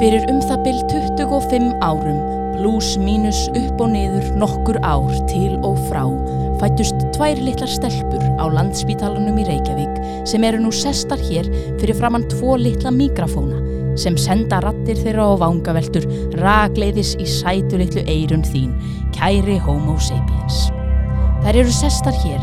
Fyrir um það byll 25 árum, pluss mínus upp og niður nokkur ár til og frá, fættust tvær litlar stelpur á landspítalanum í Reykjavík sem eru nú sestar hér fyrir framann tvo litla mikrafóna sem senda rattir þeirra á vangaveltur ragleiðis í sætu litlu eirun þín, kæri homo sapiens. Þær eru sestar hér,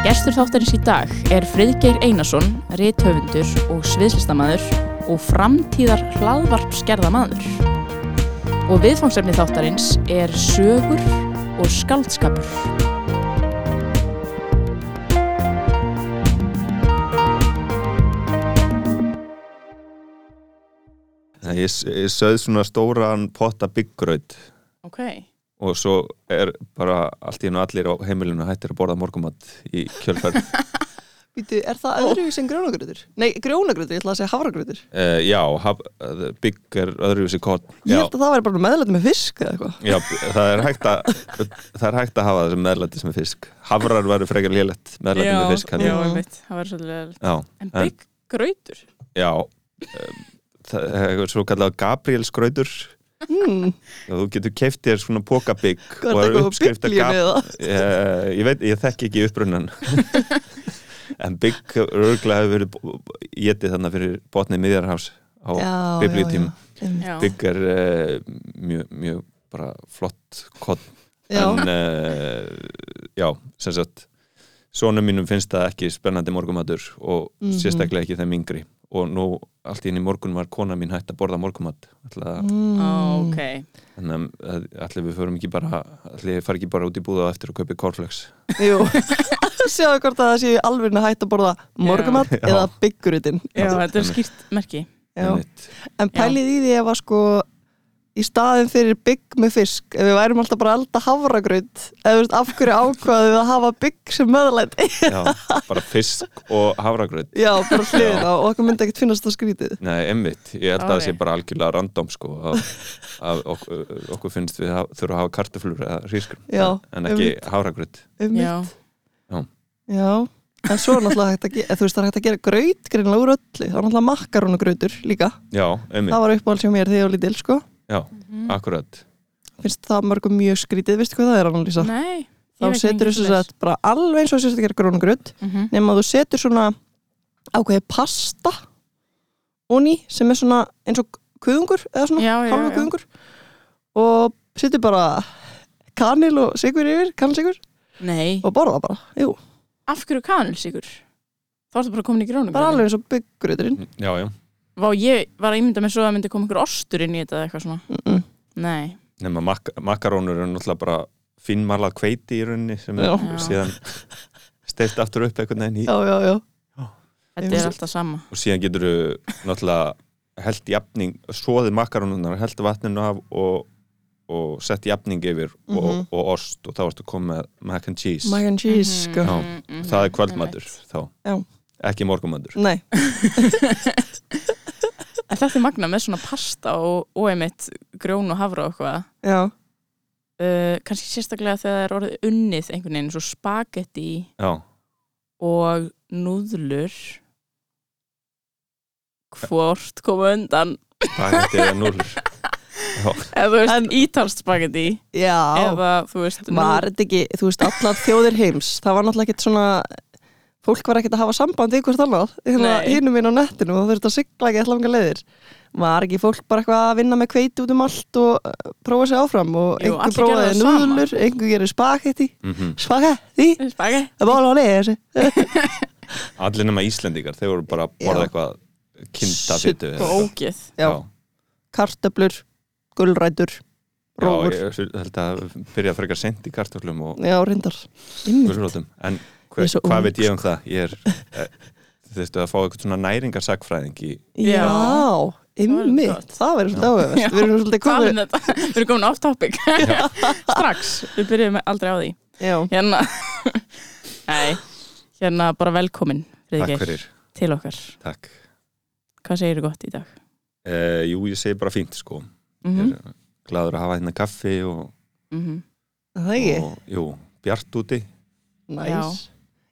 Gestur þáttarins í dag er Friðgeir Einarsson, rithöfundur og sviðslistamæður og framtíðar hlaðvarpsgerðamaður. Og viðfangsefni þáttarins er sögur og skaldskapur. Ég, ég sögð svona stóran potta byggraut Ok. Og svo er bara allt í hennu allir á heimilinu hættir að borða morgumat í kjölferð. Býtu, er það öðruvísi en grjónagröður? Nei, grjónagröður, ég ætla að segja hafragröður. uh, já, haf, bygg er öðruvísi kott. Ég held að það væri bara meðlæti með fisk eða eitthvað. já, það er hægt að það er hægt að hafa það sem meðlæti sem er fisk. Havrar væri frekar lélett meðlæti með fisk. já, Já, einmitt. Það var svolítið... já, En En- bygg grautur? já um, það er svo kallað Gabriels grautur Hmm, og þú getur keift þér svona pókabygg hvað er þetta eitthvað á biblíunni eða? uh, ég veit, ég þekki ekki upprunnan en bygg örglega hefur verið getið þannig fyrir botnið miðjarhás á. Já. bygg er uh, mjög, mjög bara flott kott Já, en uh, já, sem sagt sonum mínum finnst það ekki spennandi morgumatur og Mhm. sérstaklega ekki þeim yngri og nú allt í enn í morgun var kona mín hætt að borða morgumat ætla, Mm. Ó, ok. þannig að allir við förum ekki bara allir við fara ekki bara út í búða á eftir og kaupi cornflakes Jú, sjáðu hvort að það séu alveg hægt að borða morgumat Já. eða byggurutinn. Já, þetta er skýrt merki. En pælið í því ef að sko í staðin fyrir bygg með fisk ef við værum alltaf bara að elda havragraut eða veist af hverju ákvaðið að hafa bygg sem möðlæti já, bara fisk og havragröð Já, bara hliðina og okkur myndi ekkert finnast það skrítið. Nei, emmitt, ég held að það sé bara algjörlega random sko að, að okkur, okkur finnst við haf, þurfa að hafa kartaflur eða hrískur Já, en ekki einmitt. havragröð um Já. Já, en svo er náttúrulega hægt að gera þú veist það er hægt að gera graut greinlega úr öllu. Það er náttúrulega makkarónugrautur líka. Já, emmitt, það var uppáhald hjá mér þegar ég var lítil sko já, Mhm. akkurat finnst það mörgum mjög skrítið, veistu hvað það er Annalísa? Nei. þá setur þú þess að bara alveg eins og þess að gera grónugraut Mhm. nema þú setur svona ákveði pasta onni sem er svona eins og kuðungur eða svona já. kuðungur og setur bara kanil og sigur yfir, kanilsigur Nei. og borða bara, jú, Af hverju kanilsikur? Þá ertu bara komin í grónum. bara alveg eins og bygggrauturinn Já, já, Vá, ég var að ímynda með svo að myndi koma einhver ostur inn í þetta eða eitthvað svona. mm -mm. Nei. nema mak makarónur er náttúrulega bara finnmarlað kveiti í rauninni sem er Já. síðan steift aftur upp einhvern veginn í já, já, já, Þetta er alltaf sama. og síðan getur þú náttúrulega held jafning, svoðið makarónunar held vatninu af og, og sett jafning yfir og, Mhm. og ost og þá ertu komið með mac and cheese mac and cheese Mhm, sko. Já, mhm, það er kvöldmatur þá, Já. ekki morgumatur nei, En þetta er magna með svona pasta og, og einmitt grjón og havra og eitthvað. já, Uh, kannski sérstaklega þegar það er orðið unnið einhvern veginn, svo spagetti já, og núðlur. Hvort koma undan? Spagetti eða núlur já, eða þú veist En- ítalst spagetti já. Eða þú veist var þetta ekki, þú veist, allar þjóðir heims það var náttúrulega ekkert svona fólk var ekkert að hafa samband í hvort annað hérna Nei. hinum inn á nettinu og þurfti að sigla ekki allavega leiðir. Var ekki fólk bara eitthvað að vinna með kveiti út um allt og uh, prófa sig áfram og einhver prófaði núðlur, einhver gerir spagetti mm spagetti, Spagi það bóla á lesi allir nema Íslendingar, þeir voru bara að borða eitthvað kinda Supp fytu og ógið Já. kartöflur, gulrætur rófur, Já, ég held að byrja að frekar sent í kartöflum og já, reyndar. Einmitt. gulrótum en Er svo hvað veit ég um það? Ég er, eh, þú veistu að fá eitthvað svona næringarsakfræðing í Já, gott. það verður svolítið áhugavert. Já. Við erum svolítið er þetta? Við erum komin off topic. Strax, við byrjum aldrei á því. Já, Hérna Nei, hérna bara velkomin Takk Friðgeir, fyrir, til okkar. Takk. Hvað segirðu gott í dag? uh, Jú, ég segi bara fínt sko. Mm Ég er gladur að hafa hérna kaffi og, það ekki? og jú, bjart úti. Næs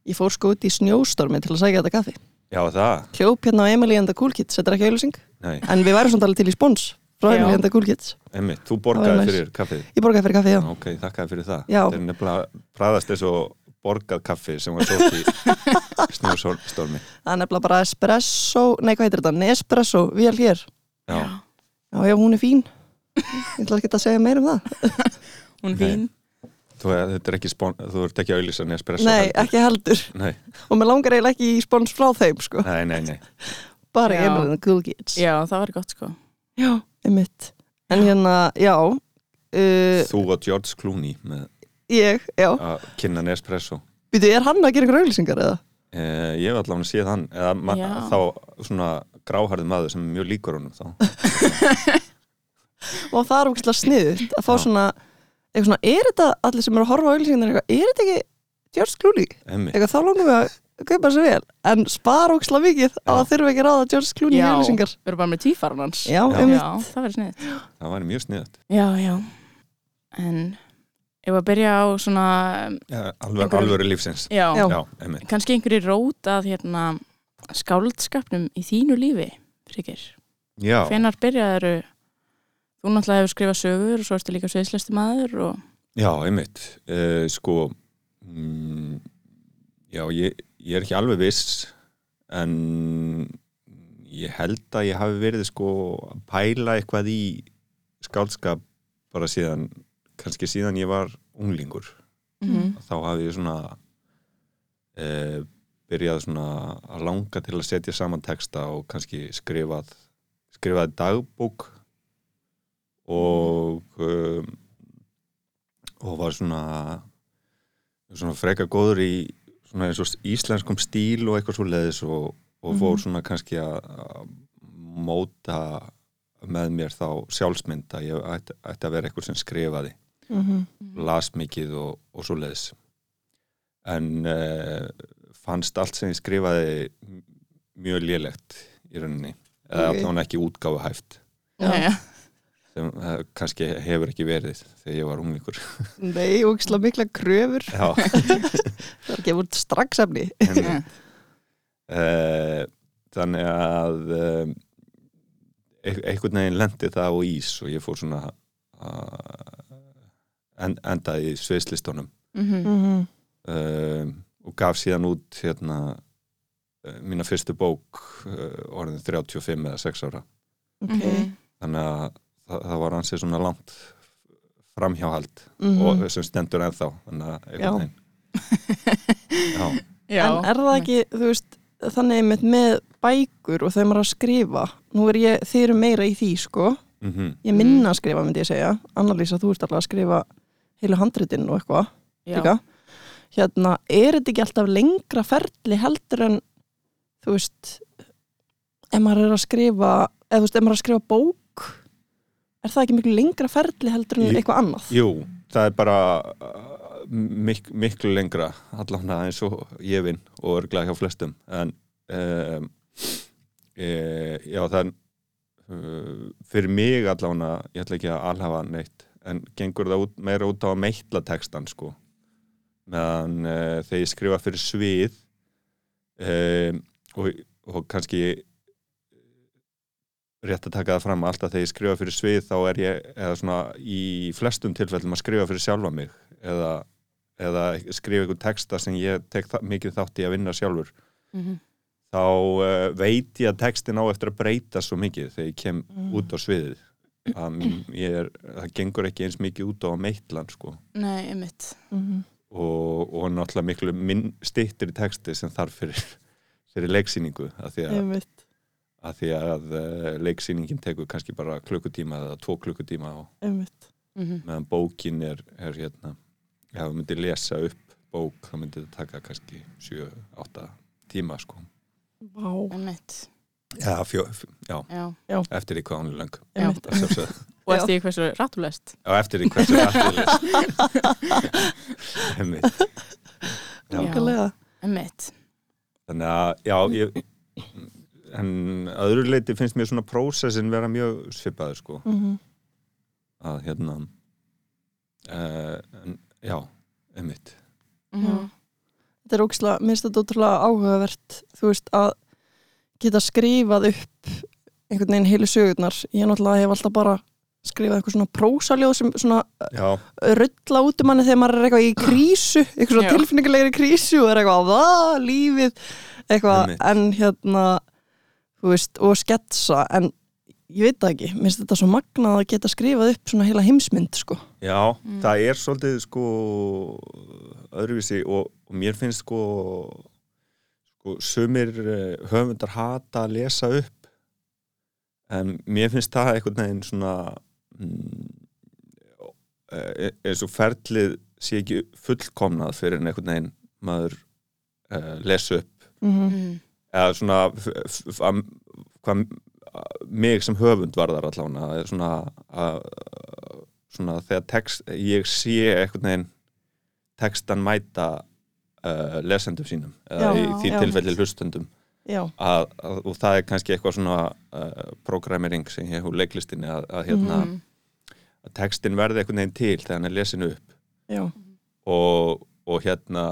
Ég fór sko út í snjóstormi til að sækja þetta kaffi. Já, það, Hljóp hérna á Emily and the Cool Kids, þetta er ekki auðlýsing nei, En við værum svona til í spons frá. Emily and the Cool Kids. Emmitt, þú borgaði fyrir kaffið. Ég borgaði fyrir kaffi, já. Ok, þakkaði fyrir það. Já. Þetta er nefnilega bræðast eins og borgað kaffi sem var sótt í snjóstormi. Það er nefnilega bara espresso, nei hvað heitir þetta, Nespresso, vél hér. Já, Já, já, hún er fín. Ég ætla ekki að segja meir um það. Hún er Nei. fín þú, þetta er ekki spon, þú ert ekki að auðlýsa Nespresso Nei, heldur. ekki heldur Nei, Og mér langar eiginlega ekki í spons frá þeim, sko nei, nei, nei. Bara. Emily and the Cool Kids Já, það var gott sko Já, einmitt En hérna, já uh, Þú og George Clooney með Ég, já að kynna Nespresso Býtu, er hann að gera ykkur auðlýsingar eða? eh, Ég hef allavega séð hann eða þá svona gráharði maður sem er mjög líkur honum þá Og það er ógæslega sniðut að fá Já. svona eitthvað svona, er þetta allir sem eru að horfa á auðlýsingar eitthvað, er þetta ekki George Clooney? Eitthvað þá langum við að kaupa þessu vel. En spara ógæslega mikið á Já. að þurfa ekki að ráða George Clooney í Já, auðlýsingar við erum bara með tífarn hans. Já, Já. einmitt. Já, það verður snið það væri mjög sniðat Já, já. En ef að byrja á svona ja, alveg, Alvöru lífsins. Já, Já. Já, kannski einhverju rót að hérna skáldskapnum í þínu lífi Frikir, Já, hvenar byrjaður þú náttúrulega hefur skrifað sögur og svo ertu líka sviðslestu maður og já, einmitt. Uh, Sko mm, Já, ég, ég er ekki alveg viss en ég held að ég hafi verið sko að pæla eitthvað í skáldskap bara síðan kannski síðan ég var unglingur. Mm þá hafi ég svona uh, byrjað svona að langa til að setja saman texta og kannski skrifað skrifað dagbók og um, og var svona svona freka góður í svona eins og íslenskum stíl og eitthvað svo leiðis og, og fór Mhm. svona kannski að móta með mér þá sjálfsmynd að ég ætti, ætti að vera eitthvað sem skrifaði mm -hmm. las mikið og, og svo leiðis en uh, fannst allt sem ég skrifaði mjög lélegt í rauninni eða Ok. allavega ekki útgáfu hæft Já, já. Sem uh, kannski hefur ekki verið þegar ég var unglingur. Nei, ógæslega mikla kröfur. Já, Það er ekki út strax efni. En, uh, þannig að e- einhvern veginn lendi það á ís og ég fór svona að en, enda í sviðslistunum. Mhm. mm -hmm. og gaf síðan út hérna uh, mína fyrstu bók uh, orðin 35 eða 6 ára. Ok. Mhm. þannig að það, það var ansið svona langt framhjáhald Mhm. og sem stendur ennþá þannig að Já. Já, Já, En er það ekki, þú veist, þannig með, með bækur og þegar maður að skrifa Nú er ég, þið eru meira í því, sko. Mm Ég minna að skrifa, myndi ég segja. Annalísa, þú ert alltaf að skrifa heilu handritin og eitthvað Hérna, er þetta ekki alltaf lengra ferli heldur en þú veist ef maður er að skrifa eða þú veist, ef maður er að skrifa bók er það ekki miklu lengra ferli heldur en eitthvað annað? jú, það er bara uh, mik miklu lengra allavega eins og ég vinn og örglega hjá flestum en um, e, já það er uh, fyrir mig allavega ég ætla ekki að alhafa neitt en gengur það út, meira út á að meitla textan sko meðan uh, þegar ég skrifa fyrir svið um, og, og kannski rétt að taka það fram alltaf þegar ég skrifa fyrir svið þá er ég eða svona í flestum tilfellum að skrifa fyrir sjálfa mig eða, eða skrifa einhver texta sem ég tek þa mikið þátt í að vinna sjálfur Mhm. þá uh, veit ég að textin á eftir að breyta svo mikið þegar ég kem Mm. út á sviðið er, það gengur ekki eins mikið út á meitlan sko Nei, einmitt Mhm. og, og náttúrulega miklu minn stýttir í texti sem þarf fyrir, fyrir leiksýningu að því að, Einmitt, að, því að uh, leiksýningin tekur kannski bara klukkutíma eða tvo klukkutíma og einmitt. mm meðan bókin er, er hérna ef þú myndir lesa upp bók þá myndir þetta taka kannski 7-8 tíma sko. Vá, Einmitt, já, fjó, fjó, já, já. Eftir því hvað að sjálfsögðu. Og eftir því hversu rattulest Já, eftir því hversu. Einmitt. Þannig að já, ég en að öðru leiti finnst mér svona prósessin vera mjög svipaður sko. Mhm. að hérna uh, en, já, einmitt. Mhm. Þetta er ógislega, minnst þetta ótrúlega áhugavert þú veist að geta skrifað upp einhvern veginn heilu sögurnar. Ég náttúrulega hef alltaf bara skrifað eitthvað svona prósaljóð sem svona Já, rulla út um manni þegar maður er eitthvað í krísu eitthvað svona tilfinningulegri krísu og er eitthvað, það, lífið eitthvað, en hérna veist, og sketsa en ég veit það ekki, minnst þetta svo magnað að geta skrifað upp svona heila heimsmynd sko. já Mm. það er svolítið sko öðruvísi og, og mér finnst sko sko sumir eh, höfundar hata að lesa upp en mér finnst það einhvern veginn svona mm, eh, eins og ferlið sé ekki fullkomnað fyrir einhvern veginn maður uh, lesa upp mm -hmm. Eða svona hvað mig sem höfund varðar allavega svona að svona þegar text, ég sé einhvern veginn textan mæta uh, lesendum sínum eða Já, í því já. tilfelli hlustendum. Að, að, og það er kannski eitthvað svona uh, programmering sem ég hefur leiklistinni að, að, hérna, að textin verði einhvern veginn til þegar hann er lesin upp. Já, og, og hérna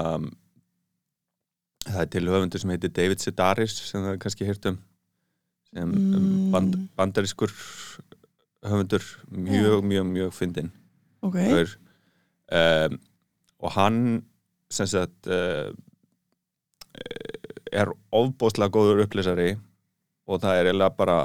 það er til höfundur sem heitir David Sedaris sem það er kannski hýrt um sem Mm. band, bandarískur höfundur mjög, mjög, mjög fyndin ok Gaur. um, og hann sem sagt uh, er ofbóðslega góður upplýsari og það er eiginlega bara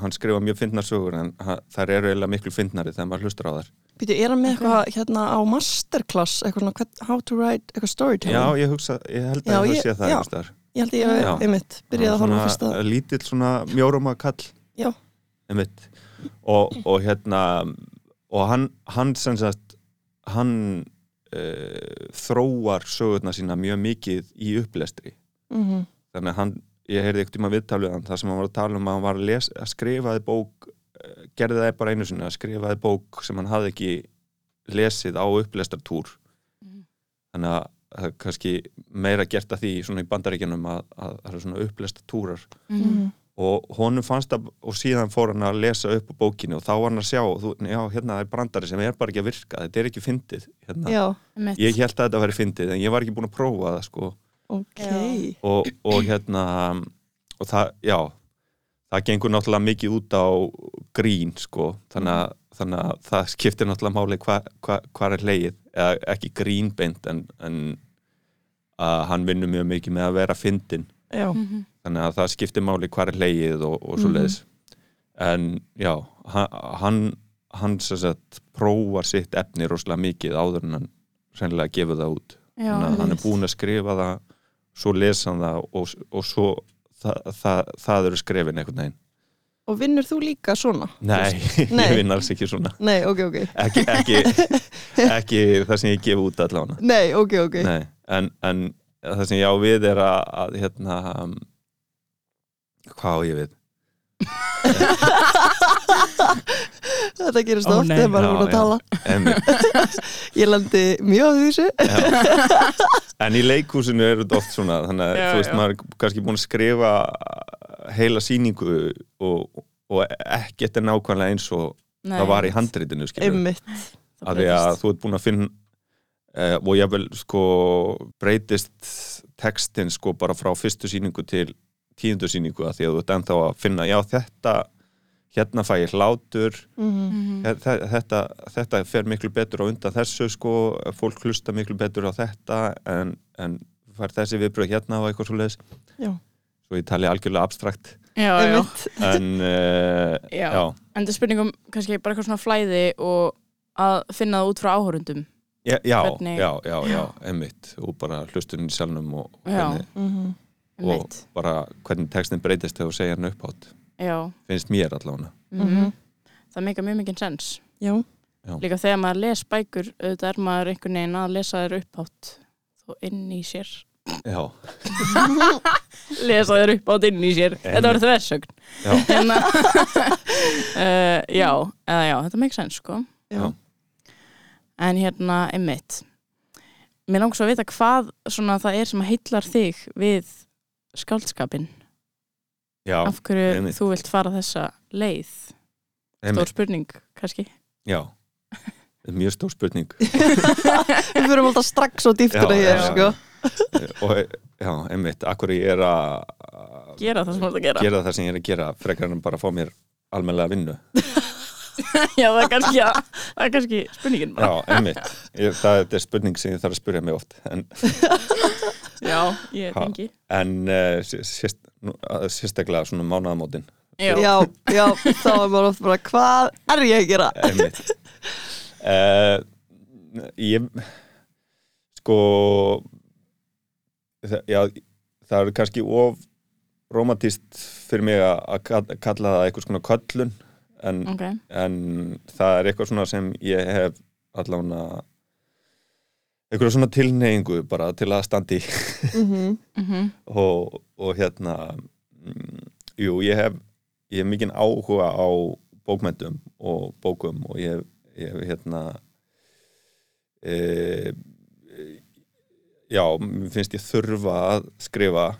hann skrifa mjög fyndnar sögur en þær eru eiginlega miklu fyndnari þegar maður hlustar á þær Býtu, er hann með eitthvað hérna á masterclass eitthvað svona, how to write eitthvað storytelling? Já, ég hugsa, ég held að ég ég- sé það einhvers staðar. Ég held ég að Já. einmitt, byrjaði að horfa á fyrsta svona lítill svona mjóruma kall Já. einmitt og, og hérna og hann, hann sem sagt hann uh, þróar sögurna sína mjög mikið í upplestri mm þannig að hann, ég heyrði ekkert um að viðtalið hann þar sem hann var að tala um að hann var að, les, að skrifaði bók gerði það bara einu sinni að skrifaði bók sem hann hafði ekki lesið á upplestartúr Mhm. þannig að það er kannski meira gert að því svona í bandaríkjunum að, að það eru svona upplestartúrar Mhm. og honum fannst að, og síðan fór hann að lesa upp á bókinu og þá var hann að sjá þú, já, hérna er brandari sem er bara ekki að virka þetta er ekki fyndið hérna. Já, ég held að þetta væri fyndið en ég var ekki búin að prófa það sko ok Já. og, og hérna og það, já það gengur náttúrulega mikið út á grín sko. Þannig að, þannig að það skiptir náttúrulega máli hvað hva, hva er leið, eða ekki grínbeint en, en að hann vinnur mjög mikið með að vera fyndin Já, Mhm. þannig að það skiptir máli hvað er leið og, og svo leiðis en já, hann hann, sem sagt prófar sitt efni rosalega mikið áður en hann sennilega gefur það út. Já, þannig að hann er búin að skrifa það svo lesa hann það og, og svo það, það, það eru skrefin einhvern veginn og vinnur þú líka svona? Nei, Nei. ég vinn alls ekki svona Nei, ok, ok ekki, ekki, ekki það sem ég gef út allavega Nei, ok, ok Nei, en, en það sem ég á við er að, að hérna um, hvað á ég við? Þetta gerist Ó, oft þegar maður er búin að tala. Ég lendi mjög á þessu. En í leikhúsinu er þetta oft svona þannig að þú veist já. maður er kannski búin að skrifa heila sýningu og, og ekkert er nákvæmlega eins og Nei, það var í Einmitt. af því að þú ert búin að finna uh, og ég vel sko breytist textin sko bara frá fyrstu sýningu til tíundu sýningu að því að þú ert ennþá að finna já þetta, hérna fæ ég hlátur Mhm. Mhm. þetta, þetta, þetta fer miklu betur á undan þessu sko, fólk hlusta miklu betur á þetta en, en fær þessi viðbröð hérna og eitthvað svo leiðis Já. svo ég tali algjörlega abstrakt já, já, Einmitt. en uh, Já. já, en það er spurningum kannski bara eitthvað svona flæði og að finna það út frá áhörundum já, já, Hvernig- já, já, já, einmitt og bara hlustun í salnum og, Já. hvernig, Mhm. og Einmitt. bara hvernig textin breytist þegar þú segir hann upphátt já, finnst mér allavega. Mhm. það meika mjög mikið sens. Já, líka þegar maður les bækur auðvitað er maður einhvern veginn að lesa þér upphátt þó inn í sér. Já, lesa þér upphátt inn í sér. Þetta var þversögn. Já, hérna uh, já, eða já, þetta meika sens sko. En hérna, einmitt. Mér langs að vita hvað svona það er sem að heillar þig við skáldskapin já, af hverju einmitt. þú vilt fara þessa leið? Stór einmitt, spurning, kannski. Já. Þetta er mjög stór spurning. Við fyrir alltaf strax á dýftina Já, hér, já, sko. og já, einmitt, akkur ég er að gera það sem þú ert að gera. gera það sem ég er að gera frekar en bara að fá mér almennilega vinnu. Já, það er kannski, það er kannski spurningin já, bara einmitt, ég, það er spurning sem ég þarf að spyrja mig oft en, já, ég Ha. tengi. en uh, sérst, nú, að- sérstaklega svona mánaðamótin. Já, Já, já, þá er maður oft bara, hvað er ég að gera? uh, ég sko það, já, það er kannski of romantist fyrir mig að kalla- það eitthvað svona köllun en, ok, en það er eitthvað svona sem ég hef allavega eitthvað svona tilneyingu bara til að standi Mm mhm, og, og hérna mm, jú, ég hef ég hef mikinn áhuga á bókmentum og bókum og ég hef, ég hef hérna e, já, mér finnst ég þurfa að skrifa.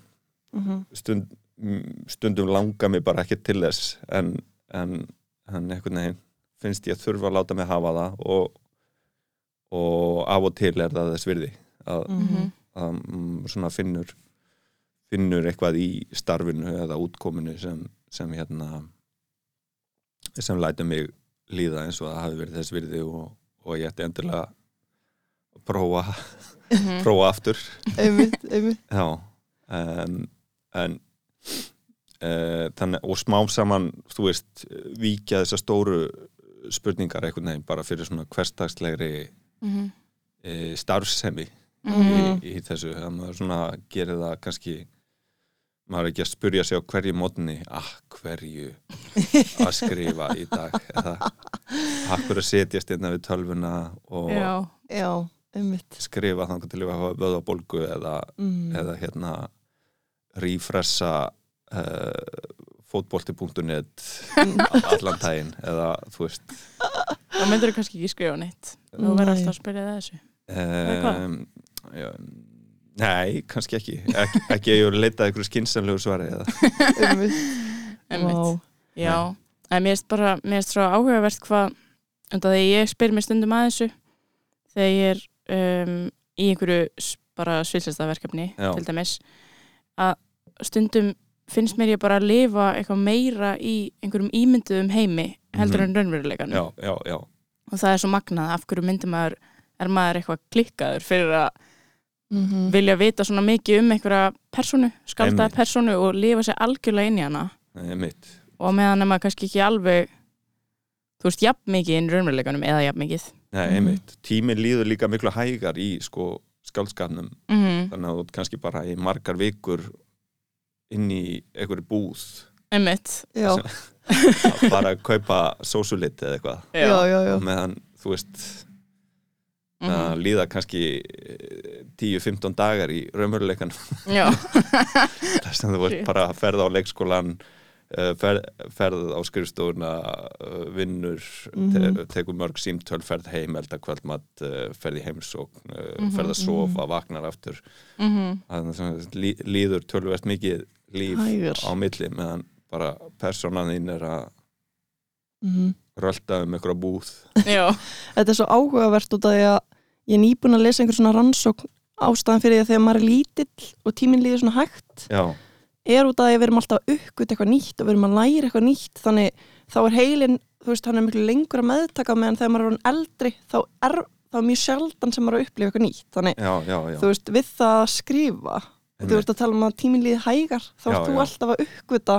-hmm. stund, mm, stundum langa mig bara ekki til þess en, en, en einhvern veginn finnst ég þurfa að láta mig hafa það og, og af og til er það þess virði að, mhm, að mm, svona finnur finnur eitthvað í starfinu eða útkominu sem, sem hérna sem lætur mig líða eins og það hafi verið þess virði og, og ég ætti endilega að prófa, mhm. prófa aftur Einmitt, einmitt. já um, en uh, þannig, og smám saman þú veist, víkja þessar stóru spurningar einhvern veginn bara fyrir svona hverstagslegri Mhm, e, starfsemi mhm. í, í þessu að maður svona gerir það kannski maður er ekki að spurja sig á hverju mótni ah, hverju að skrifa í dag eða að setjast einna við tölvuna og já, Já, einmitt. skrifa þannig til að hafa vöðabólgu eða, Mm. eða hérna rífressa uh, fótbolti.net allan daginn eða þú veist þá myndur þú kannski ekki skrifa neitt. Þú verður alltaf að spyrja það þessu. Um, já, Nei, kannski ekki. Ekki, ekki að ég voru leitað eitthvað skynsamlegu svari. Vá. Já, en mér erst bara, mér erst svo áhugavert hvað, það ég spyr mér stundum að þessu þegar ég er um, í einhverju bara svilsestaverkefni til dæmis að stundum finnst mér ég bara að lifa eitthvað meira í einhverjum ímynduðum heimi heldur en raunveruleikanum. Já, já, já, og það er svo magnað af hverju myndir maður er maður eitthvað klikkaður fyrir að Mhm. vilja vita svona mikið um einhverja personu, skaldaða personu og lifa sér algjörlega inn í hana? Og meðan er maður kannski ekki alveg þú veist, jafn mikið inn í raunveruleikanum eða jafn mikið. Nei, Mhm. einmitt, tíminn líður líka miklu hægar í sko skaldskapnum mm þannig að þú ert kannski bara í margar vikur inn í einhverju búð. Einmitt. Já, að bara að kaupa sósulit eða eitthvað já, já, já. meðan, þú veist Mhm. að líða kannski eh, 10-15 dagar í raunveruleikan já. þess að þú Shit. bara að ferða á leikskólan eh, ferð, ferð á skrifstofuna eh, vinnur Mhm. te tekur mörg símtöl, ferð heim elda kvöldmatt, eh, ferð í heimsókn eh, Mhm, ferð að sofa, vaknar aftur Mhm. þannig að lí, líður tölvert mikið líf Hægur. á milli meðan bara personan þín er að Mhm. rölda um einhverja búð. Já, Þetta er svo áhugavert út af því að ég er nýbúin að lesa einhver svona rannsókn ástæðan fyrir því að þegar maður er lítill og tíminn líður svona hægt já, er út af því að við erum alltaf uppgöt eitthvað nýtt og við erum að læra eitthvað nýtt þannig þá er heilin, þú veist, hann er miklu lengur að meðtaka meðan þegar maður er eldri þá er þá er mjög sjaldan sem maður er að upplifa eitthvað nýtt þannig, já, já, já, þú veist, við það að skrifa og þú ert að tala um að tíminn líði hægar þá Já, ert þú já. alltaf að uppgöta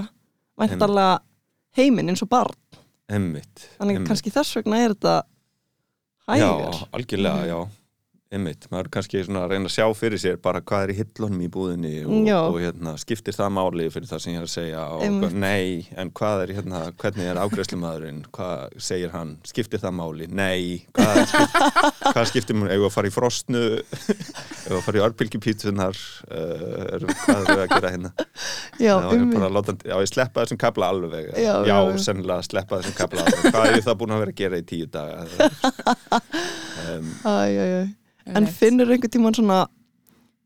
væntalega heiminn eins og barn. Emmitt þannig einmitt. kannski þess vegna er þetta hægar. Já, algjörlega, já Einmitt, maður er kannski svona að reyna að sjá fyrir sér bara hvað er í hillunum í búðinni og, og hérna, skiptir það máli fyrir það sem ég er að segja? Og nei, en hvað er hérna, hvernig er ágreðslumadurinn, hvað segir hann? Skiptir það máli, nei hvað, skipt, hvað skiptir mér, eigum við að fara í frostnu eigum við að fara í örbylgjupítsunar uh, er, hvað er við að gera hérna? Já, ég um bara láta, já, ég sleppa þessum kabla alveg. Já, já, sennilega sleppa þessum kabla alveg. Hvað er það búin að vera að gera í tíu daga? Um, en finnur einhvern tímann svona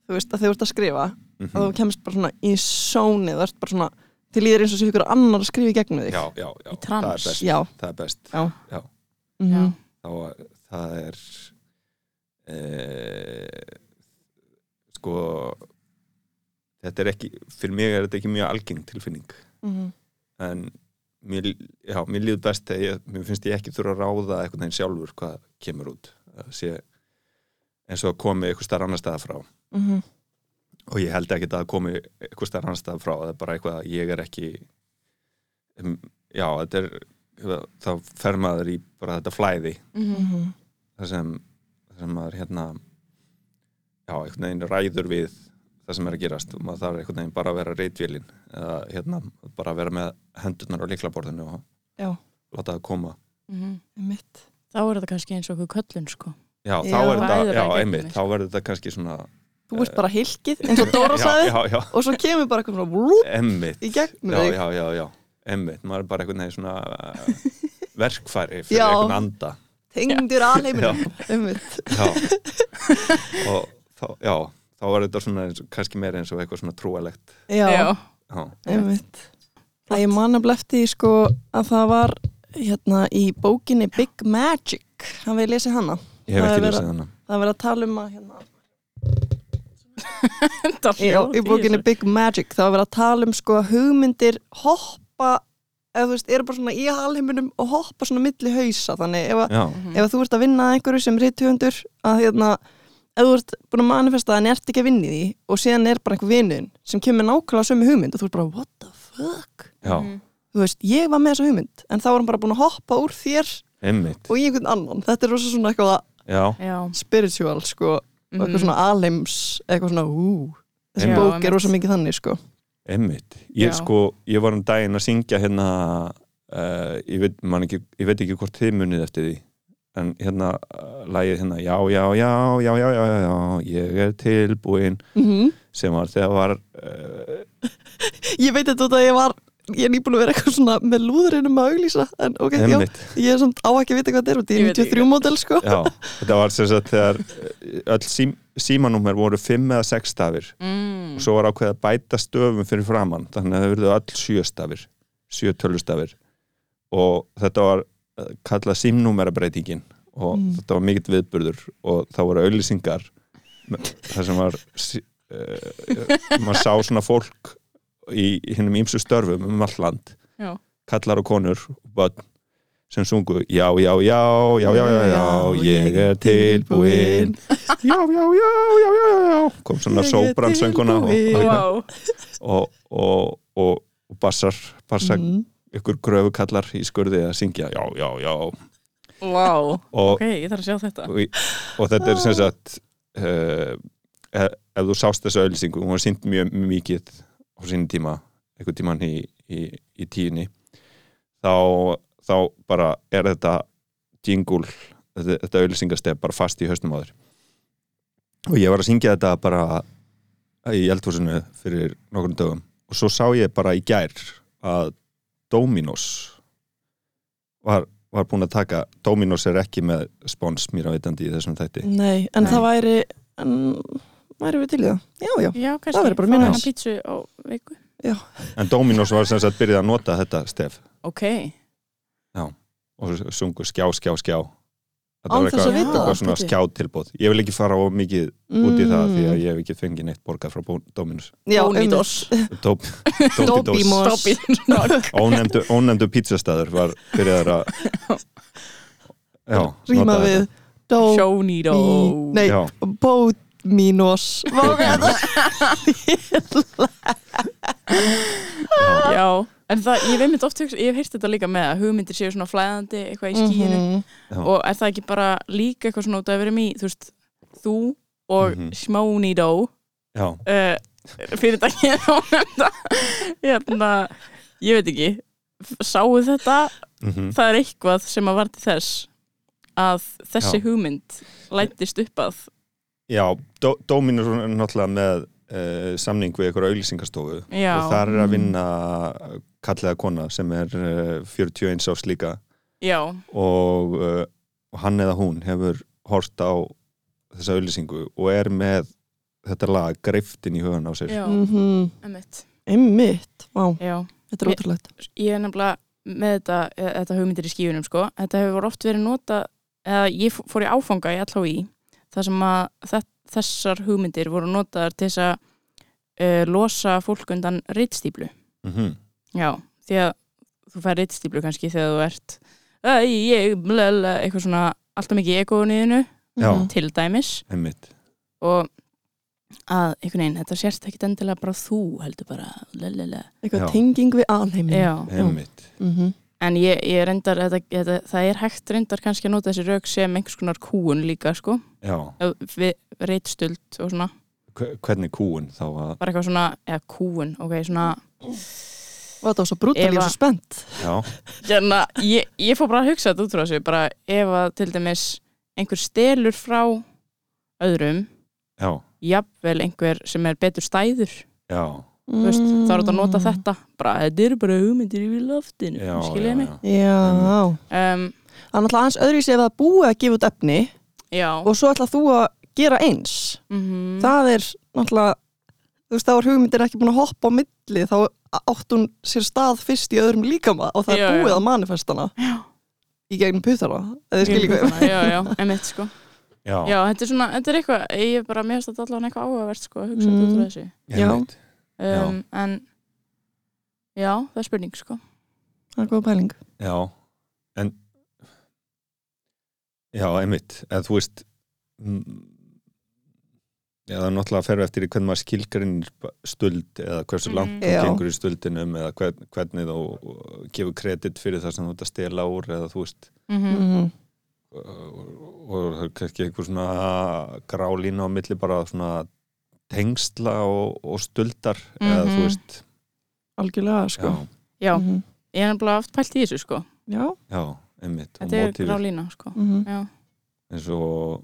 þú veist að þegar þú ert að skrifa mm að þú kemst bara svona í sóni þú ert bara svona, þið líður eins og sé ykkur annar að skrifa í gegnum þig. Já, já, já, það er best, já, það er best. Já. Já. mhm, Þá, það er e, sko þetta er ekki, fyrir mig er þetta ekki mjög algeng tilfinning. Mhm, en mér, já, mér líður best þegar ég, mér finnst ég ekki þurfa að ráða eitthvað þeim sjálfur hvað kemur út. Það sé eins og að komi eitthvað starf annar staða frá. Mhm, og ég held ekki að það komi eitthvað starf annar staða frá það er bara eitthvað að ég er ekki um, já, þetta er þá fer maður í bara þetta flæði. Mhm. mhm, það sem, það sem maður hérna já, einhvern veginn ræður við það sem er að gerast. Og maður þarf einhvern veginn bara að vera reytvélin eða hérna, bara að vera með hendurnar á líklaborðinu og já, láta það koma. Mhm. mitt Þá er þetta kannski eins og okkur köllun sko já, þá Já. er þetta, já, einmitt þá verður þetta kannski svona þú ert bara hilkið eins og Dóra já, sagði já, já, og svo kemur bara eitthvað svona blúp emmitt í gegnum já, þig. já, já, já, emmitt maður er bara einhvern veginn svona verkfæri fyrir Já. einhvern anda. Tengdur alheiminum einmitt. Já. Og þá, já, þá var þetta svona eins, og- kannski meira eins og eitthvað svona trúalegt já, já, einmitt. Það ég manna blefti sko að það var hérna í bókinni Big Magic. Hann við lesið hana ég hef Það ekki lesið hana það er verið að tala um að hérna í, í bókinni Big Magic það var verið að tala um sko að hugmyndir hoppa eða þú veist, eru bara svona í alheiminum og hoppa svona milli hausa þannig ef, ef að þú ert að vinna að einhverju sem rithöfundur að hérna ef þú ert búin að manifesta en ert ekki að vinna í því og síðan er bara einhver vinnun sem kemur nákvæmlega sömu hugmynd og þú ert bara what the fuck? Já, Mhm. þú veist, ég var með þessa hugmynd en þá var hann bara búin að hoppa úr þér einmitt. og í einhvern annan, þetta er rosa svona eitthvað spiritual sko, og eitthvað svona alheims eitthvað svona, ú þessi Já, bók er rosa mikið þannig sko. Einmitt. Ég Já. sko, ég var um daginn að syngja hérna uh, ég, veit, man ekki, ég veit ekki hvort þið munið eftir því en hérna uh, lagið hérna já, já, já, já, já, já, já, já ég er tilbúin mm sem var þegar var uh, ég veit þetta út að ég var ég er nýbúin að vera eitthvað svona með lúðurinnum að auglýsa en ok, já, ég er samt á ekki að vita hvað þetta er í Ég veit 93 módel sko. Já, þetta var sem sagt þegar uh, öll sím, símanúmer voru fimm eða sex stafir. Mm. og svo var ákveð að bæta stöfum fyrir framann þannig að það verður öll sjö stafir sjö tölustafir. Og þetta var eh, kallað símnúmerabreitingin og Mm. þetta var mikill viðburður og það voru auðlýsingar þar sem var uh, maður sá svona fólk í hinnum ímsu störfum um all land Já. kallar og konur börn sem sungu já, já, já, já, já, já, já, ég er tilbúin já, já, já, já, já, já, já kom svona sóbransönguna og, Wow. og, og, og, bassar, bassar mm. ykkur gröfukallar í skurði að syngja já, já, já Wow. Ok, ég þarf að sjá þetta og, þetta er sem sagt uh, ef þú sást þessu auðlýsingu, hún var sínt mjög mikið á sínum tíma, einhvern tíman í, í, í tíunni þá, þá bara er þetta jingle, þetta, þetta auðlýsingastef bara fast í haustum á þér. Og ég var að syngja þetta bara í eldhúsinu fyrir nokkurnu dögum. Og svo sá ég bara í gær að Dominos var, var búin að taka Dominos er ekki með spons mér að vitandi í þessum þætti. Nei, en Nei. það væri en, væri við til í það? Já, já, Já, kannski verður bara fá minna. eina pítsu á viku. En Dominos var sem sagt byrjað að nota þetta stef. Ok, og sungu skjá, skjá, skjá. Þetta var eitthvað, það, eitthvað svona bíddu. skjátilbóð ég vil ekki fara of mikið út í það því að Mm. ég hef ekki fengið neitt borgað frá Dominus já, Dópimos. Dobby ónefndu, ónefndu pizzastæður var byrjaður að já, rýma við þetta. Dó, Sjóníró Í- nei. já, Hvað Já, en það, ég hef einmitt oft ég hef heyrt þetta líka með að hugmyndir séu svona flæðandi eitthvað í skíinu Mhm. Já. og er það ekki bara líka eitthvað svona út að við erum í, þú veist, þú og mm. -hmm. Smónidó já, uh, fyrirtæki hérna, hérna, ég veit ekki sáu þetta, mm það er eitthvað sem að var til þess að þessi Já. hugmynd lættist upp að já Dó, Dominus er náttúrulega með uh, samning við einhverja auglýsingastofu Já. og þar er að vinna kallega kona sem er uh, 41 árs líka. Já, og, uh, og hann eða hún hefur hort á þessa auglýsingu og er með þetta lag greiftin í hugan á sér. Já, Mhm. emmitt Einmitt, vá, já, þetta er ótrúlegt. ég er nefnilega með þetta, eh, þetta hugmyndir í skífunum sko. þetta hefur oft verið nota eða ég fór í áfanga í LHI þar sem að þe- þessar hugmyndir voru notaðar til þess að uh, losa fólk undan reitstýplu mm já, því að þú fær reitstýplu kannski þegar þú ert ég, blöla, eitthvað svona alltaf mikið. Mhm. til dæmis einmitt og að einhvern veginn, þetta sérst ekkit endilega bara þú heldur bara lalala. Eitthvað tenging við alheimin já, einmitt, Mhm. En ég, ég reyndar, þetta, þetta, það er hægt reyndar kannski að nota þessi rauk sem einhvers konar kúun líka, sko, já. Við reitstöld og svona, Hve- hvernig kúun þá að bara eitthvað svona, eða kúun, ok, svona, Og þetta var svo brútal, ég er svo spennt. Já, hérna, ég, ég fór bara að hugsa þetta út frá þessu, bara ef að til dæmis einhver stelur frá öðrum, já, jafnvel einhver sem er betur stæður, já þú veist, þá er þetta að nota Mm. þetta, bara, þetta eru bara hugmyndir í loftinu, skiljaði mig. já. Já, Um, það er náttúrulega aðeins öðruvísi ef það búið að gefa út efni já, og svo ætla þú að gera eins mm það er náttúrulega þú veist, þá er hugmyndir ekki búin að hoppa á milli þá átt hún sér stað fyrst í öðrum líkama og það Já, er búið já. að manifestana Já. í gegnum puttana eða skiljið hvað já, já, emitt, sko. já, Já, þetta er svona, þetta er eitthvað, ég er bara mér finnst þetta allavega eitthvað áhugavert sko að hugsa mm. út Mm. frá þessu. Já. einmitt Um, en já, það er spurning sko. það er góð pæling já, en já, einmitt eða þú veist mm, já, það er náttúrulega að ferja eftir í hvernig maður skilgarinnir stuld eða hversu Mhm. langt þú Já. gengur í stuldinum eða hvern, hvernig þú uh, gefur kredit fyrir það sem þú ert að stela úr eða þú veist Mm mm -hmm. og, það er kannski einhver svona grálína á milli bara svona tengsla og, og stuldar eða þú Mhm. veist algjörlega sko já, Já, Mhm. ég er nefnilega oft pælt í þessu sko. já. já, einmitt Þetta er mótífið. grálína sko. Mm Já. eins og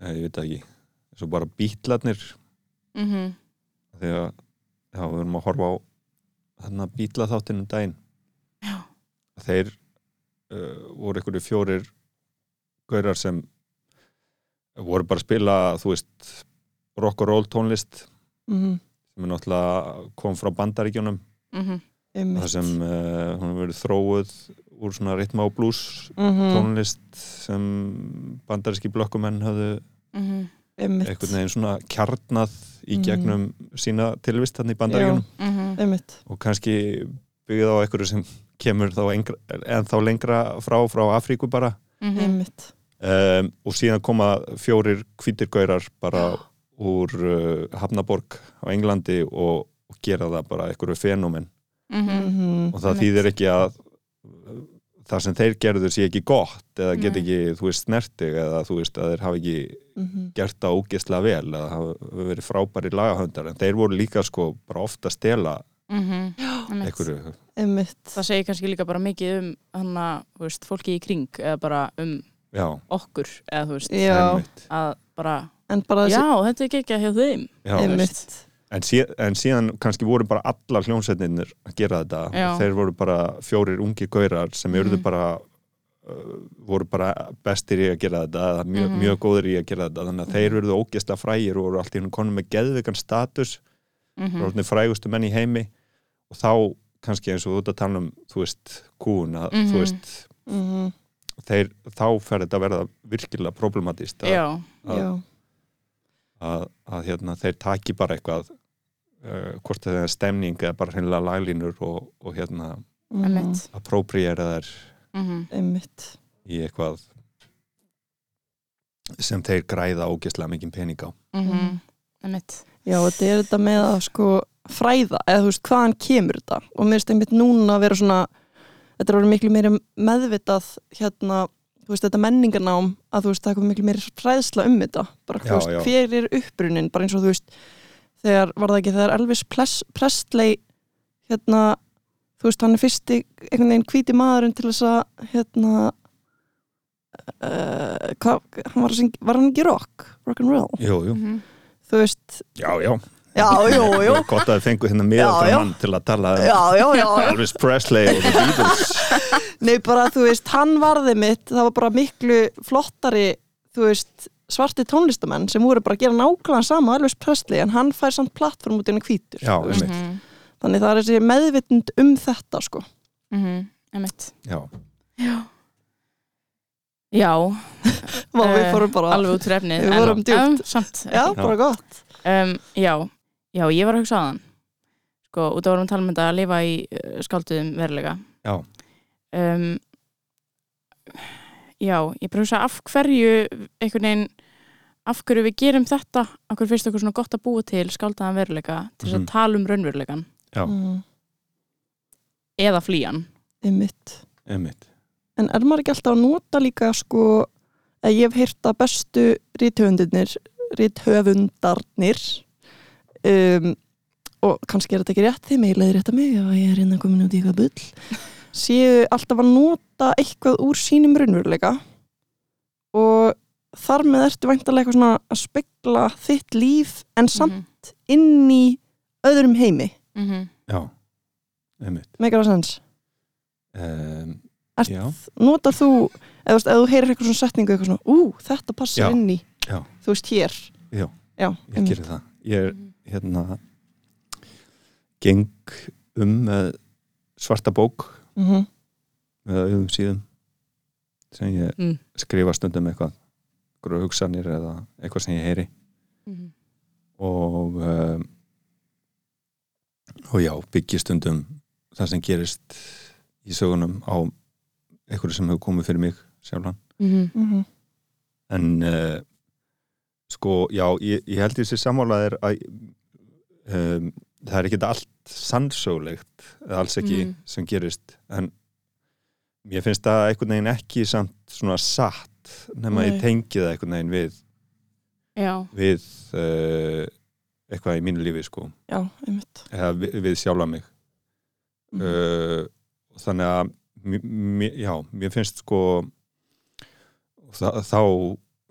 ég veit ekki eins og bara bítlarnir Mm þegar já, við erum að horfa á þarna bítlaþáttinn um daginn Já. þeir uh, voru einhverju fjórir gaurar sem voru bara að spila þú veist rock og roll tónlist -hmm. sem er náttúrulega kom frá bandaríkjunum -hmm. þar sem uh, hún hefur verið þróuð úr svona ritma og blues Mhm. tónlist sem bandaríski blokkumenn hafðu Mm einmitt einhvern veginn svona kjarnað í Mhm. gegnum sína tilvist hann í bandaríkjunum -hmm. einmitt og kannski byggð á einhverju sem kemur þá engra, en þá lengra frá frá Afríku bara Mhm. einmitt um, og síðan koma fjórir hvítir gaurar bara úr uh, Hafnaborg á Englandi og, og gera það bara einhverju fenómen Mhm. Mhm. og það þýðir ekki að uh, það sem þeir gerðu sé ekki gott eða get ekki, þú veist, snertig eða þú veist að þeir hafa ekki Mhm. gert það ógeðslega vel eða hafa verið frábæri lagahöndar en þeir voru líka sko bara ofta að stela Mhm. Einmitt. einhverju Það segir kannski líka bara mikið um hana, veist, fólki í kring eða bara um já, okkur eða þú veist, að bara, en bara já, þessi þetta er ekki ekki hjá þeim. En, síð, en síðan kannski voru bara allar hljómsveitinir að gera þetta Já. þeir voru bara fjórir ungir gaurar sem Mhm. mm bara uh, voru bara bestir í að gera þetta mjög, Mhm. mjög góðir í að gera þetta þannig að þeir verðu ógeðslega frægir og voru allt í hún konum með geðvikan status Mm mm. orðinir frægustu menn í heimi og þá kannski eins og þú ert að tala um þú veist, kún að Mhm. þú veist, Mhm. þeir, þá fer þetta að verða virkilega problematist að, Já, að, að, að hérna, þeir taki bara eitthvað uh, hvort það er stemning eða bara hreinlega laglínur og, og hérna Mhm. einmitt. appropriera þær Mhm. einmitt í eitthvað sem þeir græða ógeðslega mikið pening á Mhm. Einmitt. Já, þetta er þetta með að sko fræða, eða þú veist, hvaðan kemur þetta og mér finnst einmitt núna að vera svona þetta er orðið miklu meiri meðvitað hérna, þú veist, þetta menningarnám að þú veist, það er komið miklu meiri fræðsla um þetta. Bara, þú Já, veist, já. hver er upprunin bara eins og þú veist, þegar var það ekki þegar Elvis Presley hérna, þú veist, hann er fyrsti einhvern veginn hvíti maðurinn til þess að hérna uh, hvað, hann var að syngja var hann ekki rock, rock and roll? Jú, jú, Mhm. þú veist, já, já já, jú, jú Gott að þið fengu hérna Já, já. miðaldra mann til að tala um já, já, já, Elvis Presley og The Beatles Nei, bara þú veist, hann varði mitt það var bara miklu flottari þú veist, svarti tónlistamenn sem voru bara að gera nákvæmlega sama Elvis Presley en hann fær samt plattform út í henni hvítur Já, einmitt, Mhm. þannig það er þessi meðvitund um þetta sko Mhm. Einmitt. já, Já. Já, Vá, við fórum bara alveg út fyrir efnið. Við en- vorum djúpt. Samt. Já, bara gott Um, já, já, ég var að hugsa á þann. Sko, út af að vorum að tala um þetta að lifa í uh, skálduðum verulega. já, Um, já, ég bara hugsa af hverju einhvern veginn af hverju við gerum þetta af hverju finnst okkur svona gott að búa til skáldaðan veruleika til þess Mhm. að tala um raunveruleikan Já. mm, eða flýjan einmitt. einmitt En er maður ekki alltaf að nota líka sko að ég hef heyrt að bestu rithöfundirnir rithöfundarnir um, og kannski er þetta ekki rétt ég leiði rétt að mig ef ég er hérna komin út í eitthvað bull. Séu alltaf að nota eitthvað úr sínum raunveruleika og þar með ertu væntalega eitthvað svona að spegla þitt líf en samt inn í öðrum heimi. Mm -hmm. Já, einmitt. Megar það sens um, notar þú, eða þú veist, ef þú heyrir eitthvað svona setningu eitthvað svona, ú, þetta passar Já. inn í Já. þú veist, hér. Já. Já, ég gerir það. Ég er hérna geng um með svarta bók mm -hmm. með auðum síðum sem ég Mm. skrifa stundum eitthvað einhverju hugsanir eða eitthvað sem ég heyri Mhm. og um, og já, byggja stundum það sem gerist í sögunum á einhverju sem hefur komið fyrir mig sjálfan Mhm. Mm -hmm. en uh, sko, já, ég, ég held þessi sammálaðir að um, það er ekki allt sannsögulegt, eða alls ekki Mhm. sem gerist, en mér finnst það einhvern veginn ekki samt svona satt nema Nei. ég tengi það einhvern veginn við, já, við uh, eitthvað í mínu lífi sko, Já, eða við, við sjálfa mig. Mm. Uh, þannig að já, mér finnst sko þá,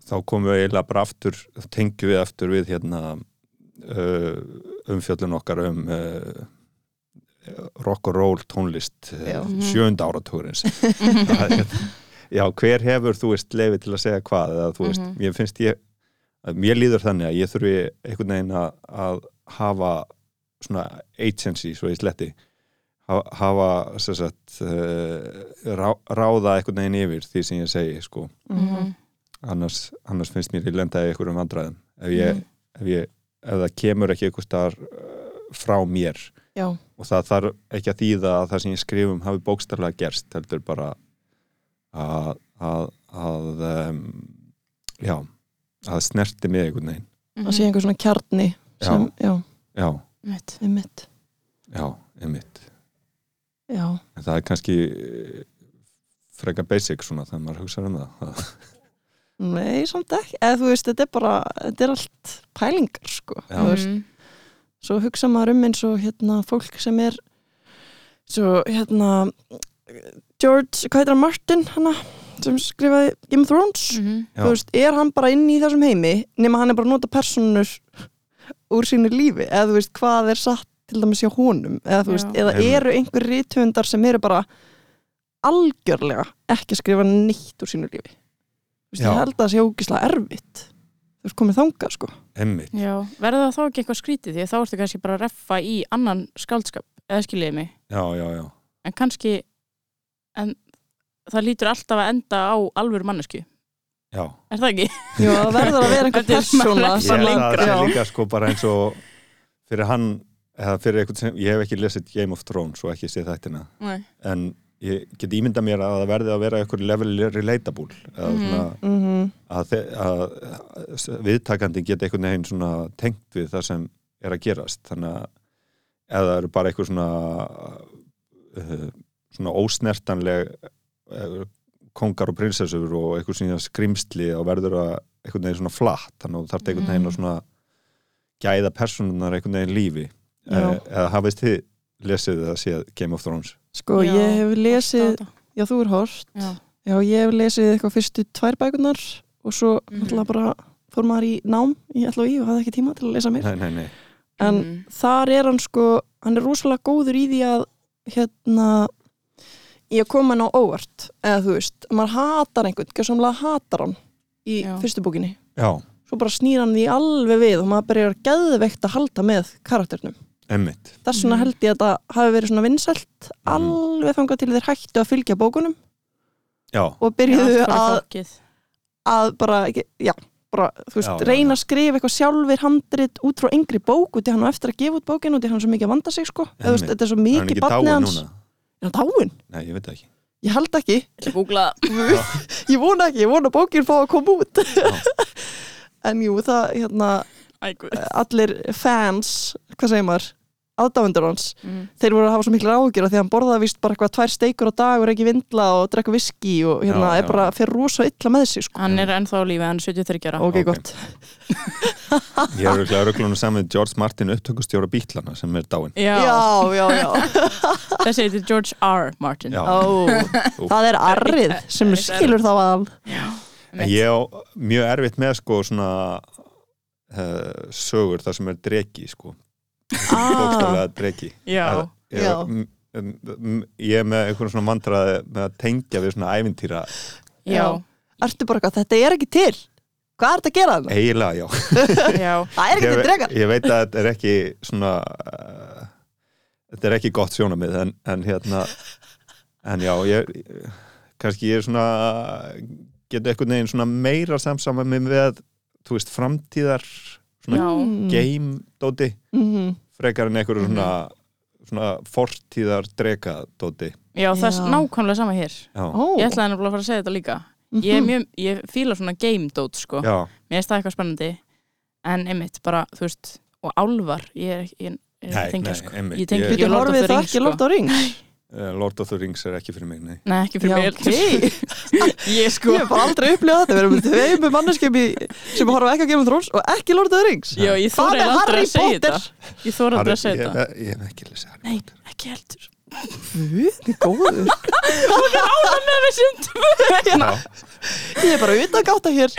þá komum við eiginlega bara aftur tengjum við aftur við hérna uh, umfjöllun okkar um uh, rock and roll tónlist uh, sjönda áratúrins já, hver hefur þú veist lefi til að segja hvað eða þú veist, Mhm. mér finnst ég að mér líður þannig að ég þurfi einhvern veginn að, að hafa svona agency, svo ég sletti ha- hafa sem sagt, rá, ráða einhvern veginn yfir því sem ég segi sko. Mhm. annars, annars finnst mér ég lenda í einhverjum vandræðum ef, ég, Mhm. ef, ég, ef það kemur ekki einhver staðar uh, frá mér. Já, og það þarf ekki að þýða að það sem ég skrifum hafi bókstarlega gerst heldur bara að að, að um, já að snerti mig einhvern veginn. Það sé einhver svona kjarni sem, já, já, Einmitt. einmitt. Já, einmitt. Já, en það er kannski eh, frekar basic svona þegar maður hugsa um það nei, samt ekki eða þú veist, þetta er bara, þetta er allt pælingar, sko, Já. þú veist Mhm. svo hugsa maður um eins og hérna fólk sem er svo hérna George, hvað heitir hann, Martin hana, sem skrifaði Game of Thrones Mhm. Já. þú veist, er hann bara inn í þessum heimi nema hann er bara að nota personur úr sínu lífi, eða þú veist hvað er satt til dæmis hjá honum eða, þú veist, Já. eða eru einhver rithöfundar sem eru bara algjörlega ekki að skrifa neitt úr sínu lífi Já. ég held að það sé ógislega erfitt þú veist, komið þangað sko einmitt, Já, verður það þá ekki eitthvað skrítið því þá ertu kannski bara að reffa í annan skáldskap eða skiljiði mig, já, já, já en kannski en það lítur alltaf að enda á alvöru mannesku já, er það ekki? Jú, það verður að vera einhver Þetta er persóna sem lengra. það já. er líka sko bara eins og fyrir hann eða fyrir eitthvað sem, ég hef ekki lesið Game of Thrones og ekki séð þættina Nei. en ég get ímynda mér að það verði að vera eitthvað level relatable að, Mhm. svona, mm að, þe- að, að viðtakandi geti einhvern veginn svona tengt við það sem er að gerast. Þannig að það eru bara eitthvað svona uh, svona ósnertanleg uh, kongar og prinsessur og eitthvað svona skrimsli og verður að einhvern veginn svona flatt. Þannig að þú þarf einhvern veginn Mm. að svona gæða personunar einhvern veginn lífi. Uh, eða hafist þið lesið það séð Game of Thrones Sko, Já, ég hef lesið, já þú er hort Já. Já, ég hef lesið eitthvað fyrstu tvær bækunar og svo Mhm. náttúrulega bara fór maður í nám í LOI og hafði ekki tíma til að lesa mér nei, nei, nei. en Mhm. þar er hann sko hann er rosalega góður í því að hérna í að koma hann á óvart eða þú veist, maður hatar einhvern gerðsamlega hatar hann í Já. fyrstu bókinni Já, svo bara snýr hann því alveg við og maður byrjar geðveikt að halda með karakternum emmitt þess vegna Mhm. held ég að það hafi verið svona vinsælt alveg þangað til þeir hættu að fylgja bókunum. Já, og Já, byrjuðu bara að, að bara, ekki- já, bara, þú veist, Já, já, reyna já. að skrifa eitthvað sjálfur handrit út frá yngri bók út í hann og eftir að gefa út bókin út í hann svo mikið að vanda sig sko, eða þú veist, þetta er svo mikið barnið dáin hans. núna. Er hann dáin? Nei, ég veit það ekki. Ég held ekki, Ég vona ekki, ég vona að bókin fá að koma út. En jú, það, hérna allir fans, hvað segir maður aðdáendur hans, mm. þeir voru að hafa svo miklu ágjur af því að hann borðaði vist bara eitthvað tvær steikur á dag og er ekki vindla og drekka viski og hérna Já, er já. bara fyrir rosa illa með sig sko. Hann er ennþá á lífi, hann er 73 ára ok, Ok. gott Ég er auðvitað röglunum saman með George Martin upptökustjóra bítlana sem er dáin Já, já, já, já, þessi heitir George R. Martin. Ó, það er arrið sem er skilur þá að ég á mjög erfitt með sko svona uh, sögur þar sem er dregi sko Ah. bókstaflega dregi Já, ég, Já. ég er með einhvern svona mantraði með að tengja við svona ævintýra. Já, ertu bara eitthvað, þetta er ekki til. Hvað er þetta að gera þannig? eiginlega já. Já. Það er ekki til drekar ég veit að þetta er ekki svona uh, þetta er ekki gott sjónamið en, en hérna en já, ég kannski ég er svona getur einhvern veginn svona meira samsama með við þú veist framtíðar svona Já. game dóti mm frekar en einhverju svona svona fortíðar drega dóti Já, það er nákvæmlega sama hér. Já, Ó, Ég ætlaði nefnilega að fara að segja þetta líka. Ég er mjög, ég fíla svona game dót sko. Já, Mér finnst það eitthvað spennandi. En einmitt, bara, þú veist, og álfar Ég er ekki, ég, ég Nei, tengja nei, sko einmitt. Ég tengi Ég- ekki Getur Lord of horfið the það Rings ekki sko. The Rings? Eh, Lord of the Rings er ekki fyrir mig nei. Nei, ekki fyrir Já, mig ok. Ég sko. Ég hef bara aldrei upplifað þetta, við erum með tveimur manneskjöp í- sem horfa ekki að Game of Thrones og ekki Lord of the Rings. Já, ég með aldrei að segja þetta. Ég þóri aldrei að segja þetta. ég, ég hef ekki lesið Harry Nei, Potter. ekki heldur. Guð, góður Ánægð við sundum Já, Ég er bara utan gáta hér.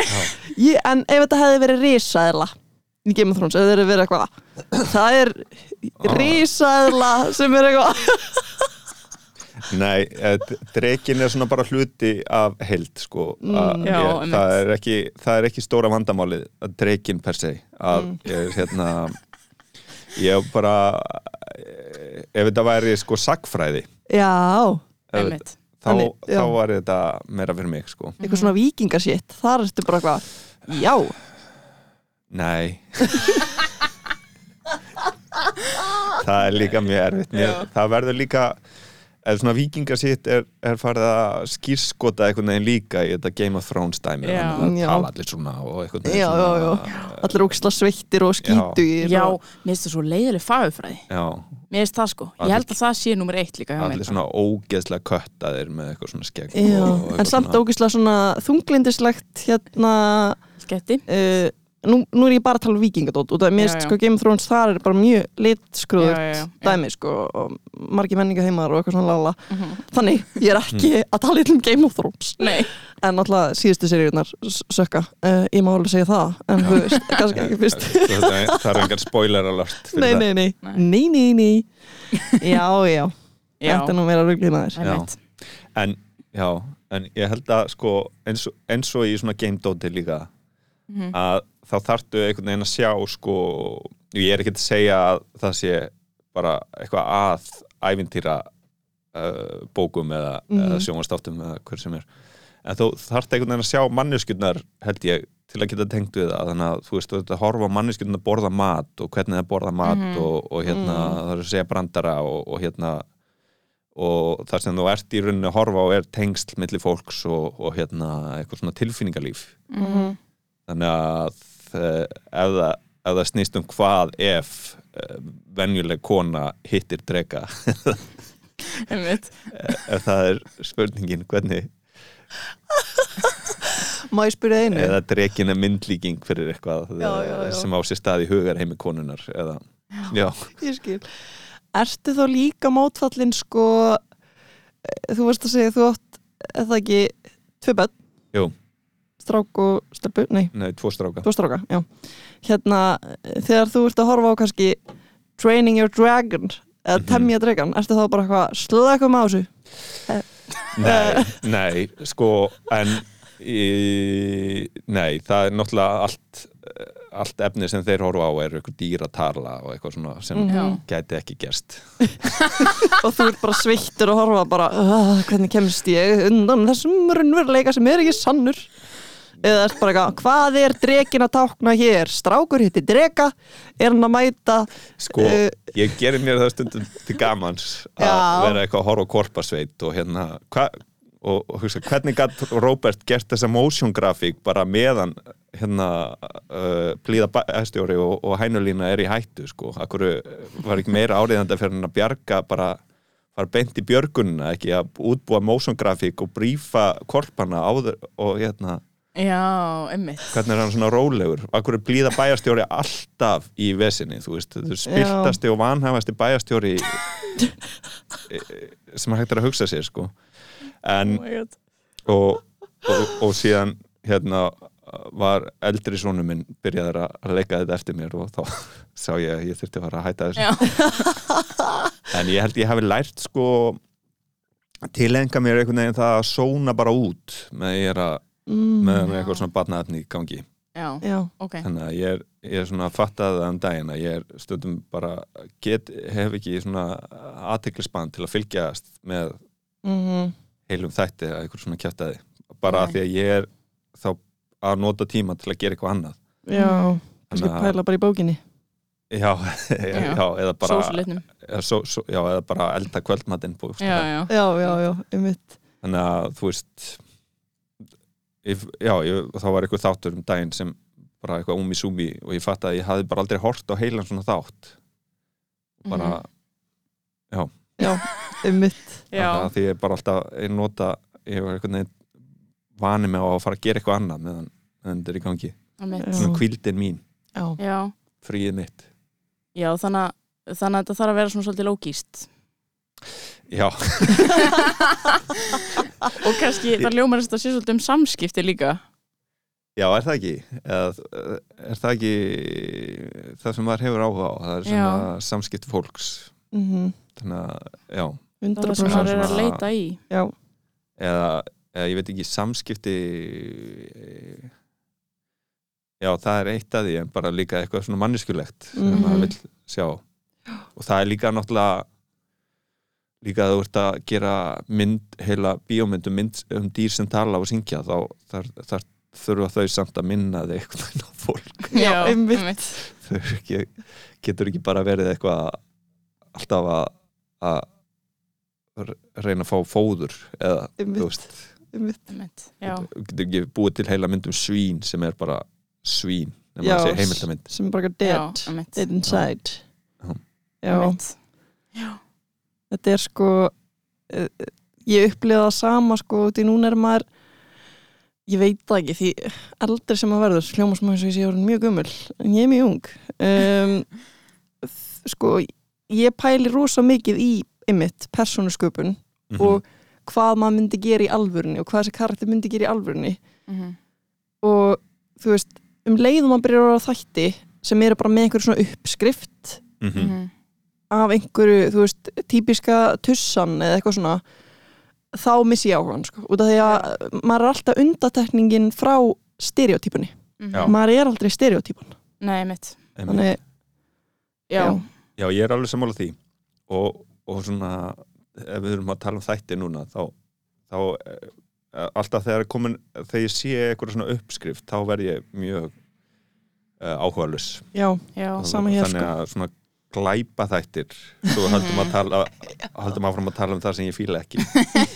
Ég, En ef þetta hefði verið risaðla í Game of Thrones, ef það hefði verið eitthvað það er risaðla sem er eitthvað Nei, eh, drekin er svona bara hluti af held sko. Mm. Já, ég, það, er ekki, það er ekki stóra vandamálið að drekin per se að Mm. ég er hérna ég bara eh, ef þetta væri sko sagfræði Já, Einmitt þá, þá var þetta meira fyrir mig sko. Eitthvað svona vikingarsitt þar ertu bara eitthvað Já, Nei. Það er líka mjög erfitt. Mér, Það verður líka eða svona vikingasitt er, er farið að skýrskota einhvern veginn líka í þetta Game of Thrones dæmi Já. þannig að Já. tala allir svona og einhvern veginn Já, já, svona, allir óksla sveittir og skítugir Já, og... mér finnst það svo leiðileg fagufræði já, Mér finnst það sko, ég held að það sé nummer eitt líka hjá mér. allir svona ógeðslega köttaðir með eitthvað svona skegg Já, en samt ógislega svona þunglindislegt hérna Sketti uh, nú, nú er ég bara að tala um vikingadót og það er mist sko Game of Thrones þar er bara mjög já. dæmi sko og margir menninga heimar og eitthvað svona lala. Mhm. þannig, ég er ekki að tala um Game of Thrones. Nei, en náttúrulega síðustu seríunar sökka, uh, ég má alveg segja það en þú veist, kannski ekki fyrst. Það er engar spoiler alert nei, nei, nei, Nei. nei, nei, já, já, já, þetta er nú meira ruglið með þér en, já, en ég held að sko eins, og- eins og í svona game dóti líka Mhm. að þá þarftu einhvern veginn að sjá sko, ég er ekki að segja að það sé bara eitthvað að ævintýra uh, bókum eða, Mhm. eða sjónvastáttum eða hver sem er en þú þarftu einhvern veginn að sjá manneskjurnar held ég til að geta tengt við það þannig að þú veist, þú ert að horfa manneskjurnar að borða mat og hvernig það borða mat Mhm. og, og hérna Mhm. það er að segja brandara og, og hérna og það sem þú ert í rauninni að horfa á er tengsl milli fólks og, og hérna eitthvað svona tilfinningalíf Mhm. þannig að eh, ef það, ef það snýst um hvað ef eh, venjuleg kona hittir drega einmitt ef það er spurningin hvernig Má ég spyrja einu? eða dregin er myndlíking fyrir eitthvað Já, já, já. sem á sér stað í hugar heimi konunar eða, já, Ég skil. Ertu þá líka mótfallin sko, eh, þú veist að segja, þú átt, eða ekki, tvö börn? Jú. Strák og stelpu, nei, nei, tvo stráka þú stráka, já. Hérna, eh, þegar þú ert að horfa á kannski Training Your Dragon, eða Mhm. Temja Dragon, ertu þá bara eitthvað slökum á þessu? nei, nei, sko en í, nei, það er náttúrulega allt allt efni sem þeir horfa á er eitthvað dýratarla og eitthvað svona sem. Já. gæti ekki gerst og þú ert bara sveittur og horfa bara "Ah, hvernig kemst ég undan þessum raunveruleika sem er ekki sannur eða ert bara eitthvað hvað er drekin að tákna hér strákur hitti drega er hann að mæta sko, Eh, ég gerir mér það stundum til gamans að Já. vera eitthvað að horfa á korpasveit og hérna hva, og, og hugsa, hvernig gætt Robert gert þessa motion grafík bara meðan hérna uh, blíða bæstjóri og, og hænulína er í hættu sko, akkur var ekki meira áriðanda fyrir hann að bjarga bara fara beint í björgunna, ekki að útbúa motion grafík og brífa korpana áður og hérna já, einmitt. Hvernig er hann svona rólegur? Akkur er blíða bæjarstjóri alltaf í vesinni, þú veist, er spiltasti og vanhæfasti bæjarstjóri sem hægt er að hugsa sér sko. En, oh og, og, og síðan hérna var eldri sónu minn byrjaður að að leika þetta eftir mér og þá sá ég að ég þurfti að fara að hætta þessu. En ég held ég hafi lært sko tilenga mér einhvern veginn það að sóna bara út með ég er að mm, með Já. eitthvað svona barnaefni í gangi. Já, já, ok. Þannig að ég er, ég er svona að fatta það um daginn að ég er stundum bara get, hef ekki svona aðteklisbann til að fylgjast með mm, heilum þætti eða eitthvað svona kjátaði bara af því að ég er þá að nota tíma til að gera eitthvað annað. Já kannski Þannig að- pæla bara í bókinni. Já, já, já. eða bara eða, svo, svo, já, eða bara elda kvöldmatinn já, bókstaflega. já, já, já, já, um mitt þannig að þú veist ég, já, ég, þá var eitthvað þáttur um daginn sem bara eitthvað umi sumi og ég fatt að ég hafði bara aldrei hort á heilan svona þátt. Bara, Mhm. já, um mitt já, Þannig að því ég bara alltaf ég nota, ég var einhvern veginn vani með að fara að gera eitthvað annað meðan, þetta er í gangi, einmitt. Já. svona kvíldin mín. Já, já, fríið mitt. Já, þannig að þannig að þetta þarf að vera svona svolítið lógíst já, og kannski það ljómar þess að sé svolítið um samskipti líka. Já, er það ekki? Eða, er það ekki það sem maður hefur áhuga á? Það er svona samskipt fólks. Mm þannig að, já, það er það sem 100% maður er að leita í. Já, eða, eða ég veit ekki samskipti já, það er eitt af því en bara líka eitthvað svona manniskulegt sem Mhm. maður vil sjá. Og það er líka náttúrulega líka að þú ert að gera mynd, heila bíómyndum mynd um dýr sem tala og syngja þá þar, þar þurfa þau samt að minna þig eitthvað á fólk. Já, einmitt. þau ekki, getur ekki bara verið eitthvað alltaf að, að reyna að fá fóður eða um þú veist. mitt. einmitt, já, þú getur ekki búið til heila mynd um svín sem er bara svín nema Já, að segja heimildamynd. sem er bara já, dead, einmitt. dead inside. Já. já, einmitt. Þetta er sko eh, ég upplifa það sama sko því núna er maður ég veit það ekki því eldri sem maður verður hljóma sem eins og ég sé orðin mjög gömul en ég er mjög ung um, sko ég pæli rosa mikið í ymmit persónusköpun Mhm. og hvað maður myndi gera í alvörunni og hvað þessi karakter myndi gera í alvörunni Mhm. og þú veist um leiðum maður byrjar að vera þætti sem eru bara með einhverju svona uppskrift Mhm. Mhm. Af einhverju, þú veist, típiska tussan eða eitthvað svona þá missi ég áhugan, sko, út af því að maður er alltaf undatekningin frá stereotypunni, Mhm. Já. maður er aldrei stereotypun nei, Einmitt. þannig, já, Já. Já, ég er alveg sammála því og, og svona ef við erum að tala um þætti núna þá, þá eh, alltaf þegar, komin, þegar ég sé eitthvað svona uppskrift þá verð ég mjög uh, áhugalus já, já, Sama hér, þannig sko. að svona glæpa þættir svo haldum að tala haldum áfram að tala um það sem ég fíla ekki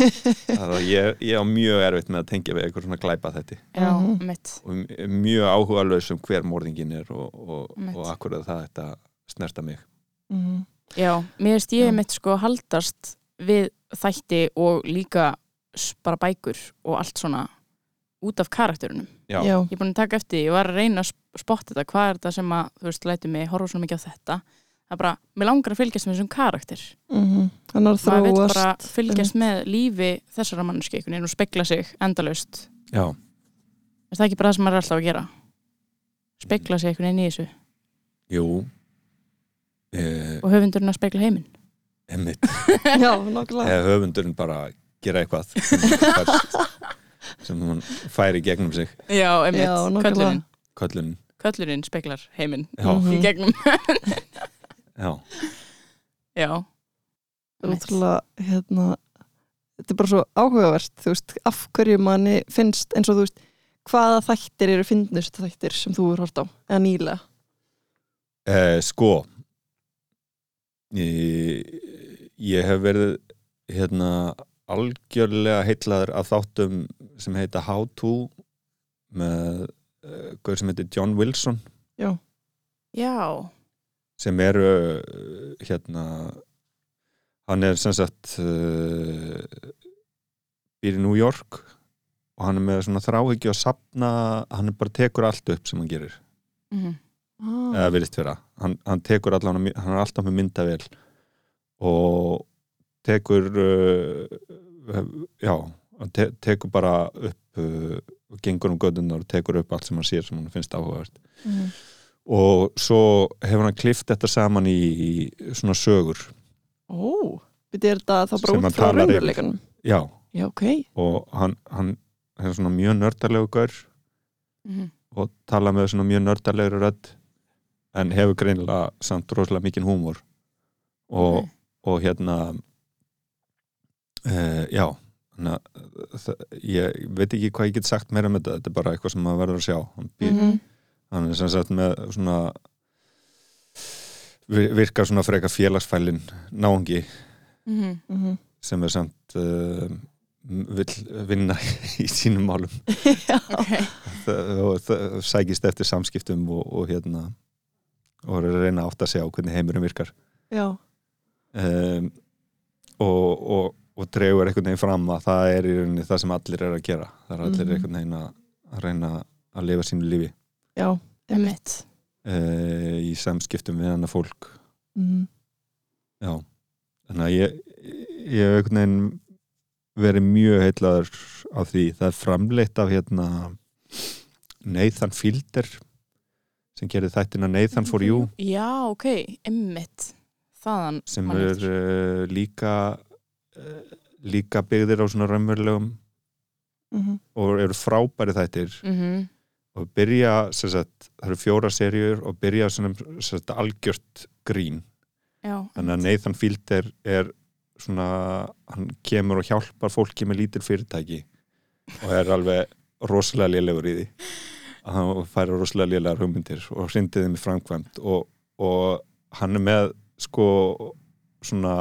það er ég, ég á mjög erfitt með að tengja við eitthvað svona glæpa þætti Já, Mhm. og mjög áhuga laus um hver morðingin er og, og, og akkur að það þetta snerta mig Mhm. Já, mér veist ég mitt sko haldast við þætti og líka bara bækur og allt svona út af karakterunum. Já, Já. Ég er búin að taka eftir, því, ég var að reyna að sp- spotta þetta, hvað er þetta sem að, þú veist, lætu mig horfa svona mikið á þetta. Það er bara, mér langar að fylgjast með þessum karakter. Mhm. Hann er að vil þróast bara fylgjast með lífi þessara manneski einhvern veginn og spekla sig endalaust. já, Er það ekki bara það sem maður er alltaf að gera? Spekla sig einhvern veginn í þessu jú eh, og höfundurinn að spekla heiminn. emmitt Já, nokkulega eða höfundurinn bara gera eitthvað sem, hún færi gegnum sig Já, nákvæmlega. köllurinn. Köllurinn speklar heiminn í gegnum. já, Já. Það er útrúlega, hérna þetta er bara svo áhugavert, þú veist af hverju manni finnst, eins og þú veist hvaða þættir eru finnust þættir sem þú eru hort á, eða nýlega? Eh, sko ég, ég hef verið hérna algjörlega heitlaður af þáttum sem heita How To með uh, gaur sem heitir John Wilson. Já, Já. Sem eru hérna hann er sem sagt uh, býr í New York og hann er með svona þráhyggju að sapna hann er bara tekur allt upp sem hann gerir Mm ah. eða virðist vera hann, hann tekur allan, hann er alltaf með myndavél og tekur uh, já hann te tekur bara upp uh, gengur um gödunar og tekur upp allt sem hann sér sem hann finnst áhugavert Mhm. Og svo hefur hann klift þetta saman í, í svona sögur. Ó, er þetta þá bara út frá raunveruleikanum? Já, Já, ok. Og hann, hann er svona mjög nördalegu gaur. -hmm. og tala með svona mjög nördalegri rödd. En hefur greinilega samt rosalega mikinn húmor. Og, og hérna uh, já þannig að það- ég veit ekki hvað ég get sagt meira með þetta, þetta er bara eitthvað sem maður verður að sjá. Hann, býr, Mhm. Hann er sem sagt með svona vir- virkar svona freka félagsfælin náungi Mm Mhm. sem er samt uh, vill vinna í sínum málum. Og það sækist eftir samskiptum og, og hérna og er að reyna að átta sig á hvernig heimurinn virkar. Já, um, og, og, og dregur einhvern veginn fram að það er í rauninni það sem allir er að gera. Það er allir Mhm. einhvern veginn að, að reyna að lifa sínu lífi já Einmitt. uh, í samskiptum við annað fólk Mhm. já, þannig að ég ég hef einhvern veginn verið mjög heitlaður af því það er framleitt af hérna Nathan Fielder sem gerir þættina Nathan for You Já, ok, einmitt þaðan sem er uh, líka uh, líka byggðir á svona raunverulegum Mhm. og eru frábæri þættir Mhm. Og byrja, sagt, það eru fjóra serjur og byrja sagt, algjört grín. Já, þannig að Nathan Fielder er svona, hann kemur og hjálpar fólki með lítil fyrirtæki og er alveg rosalega lélegur í því. Hann fær rosalega lélegar hugmyndir og hrindið þeim í framkvæmt og, og hann er með sko svona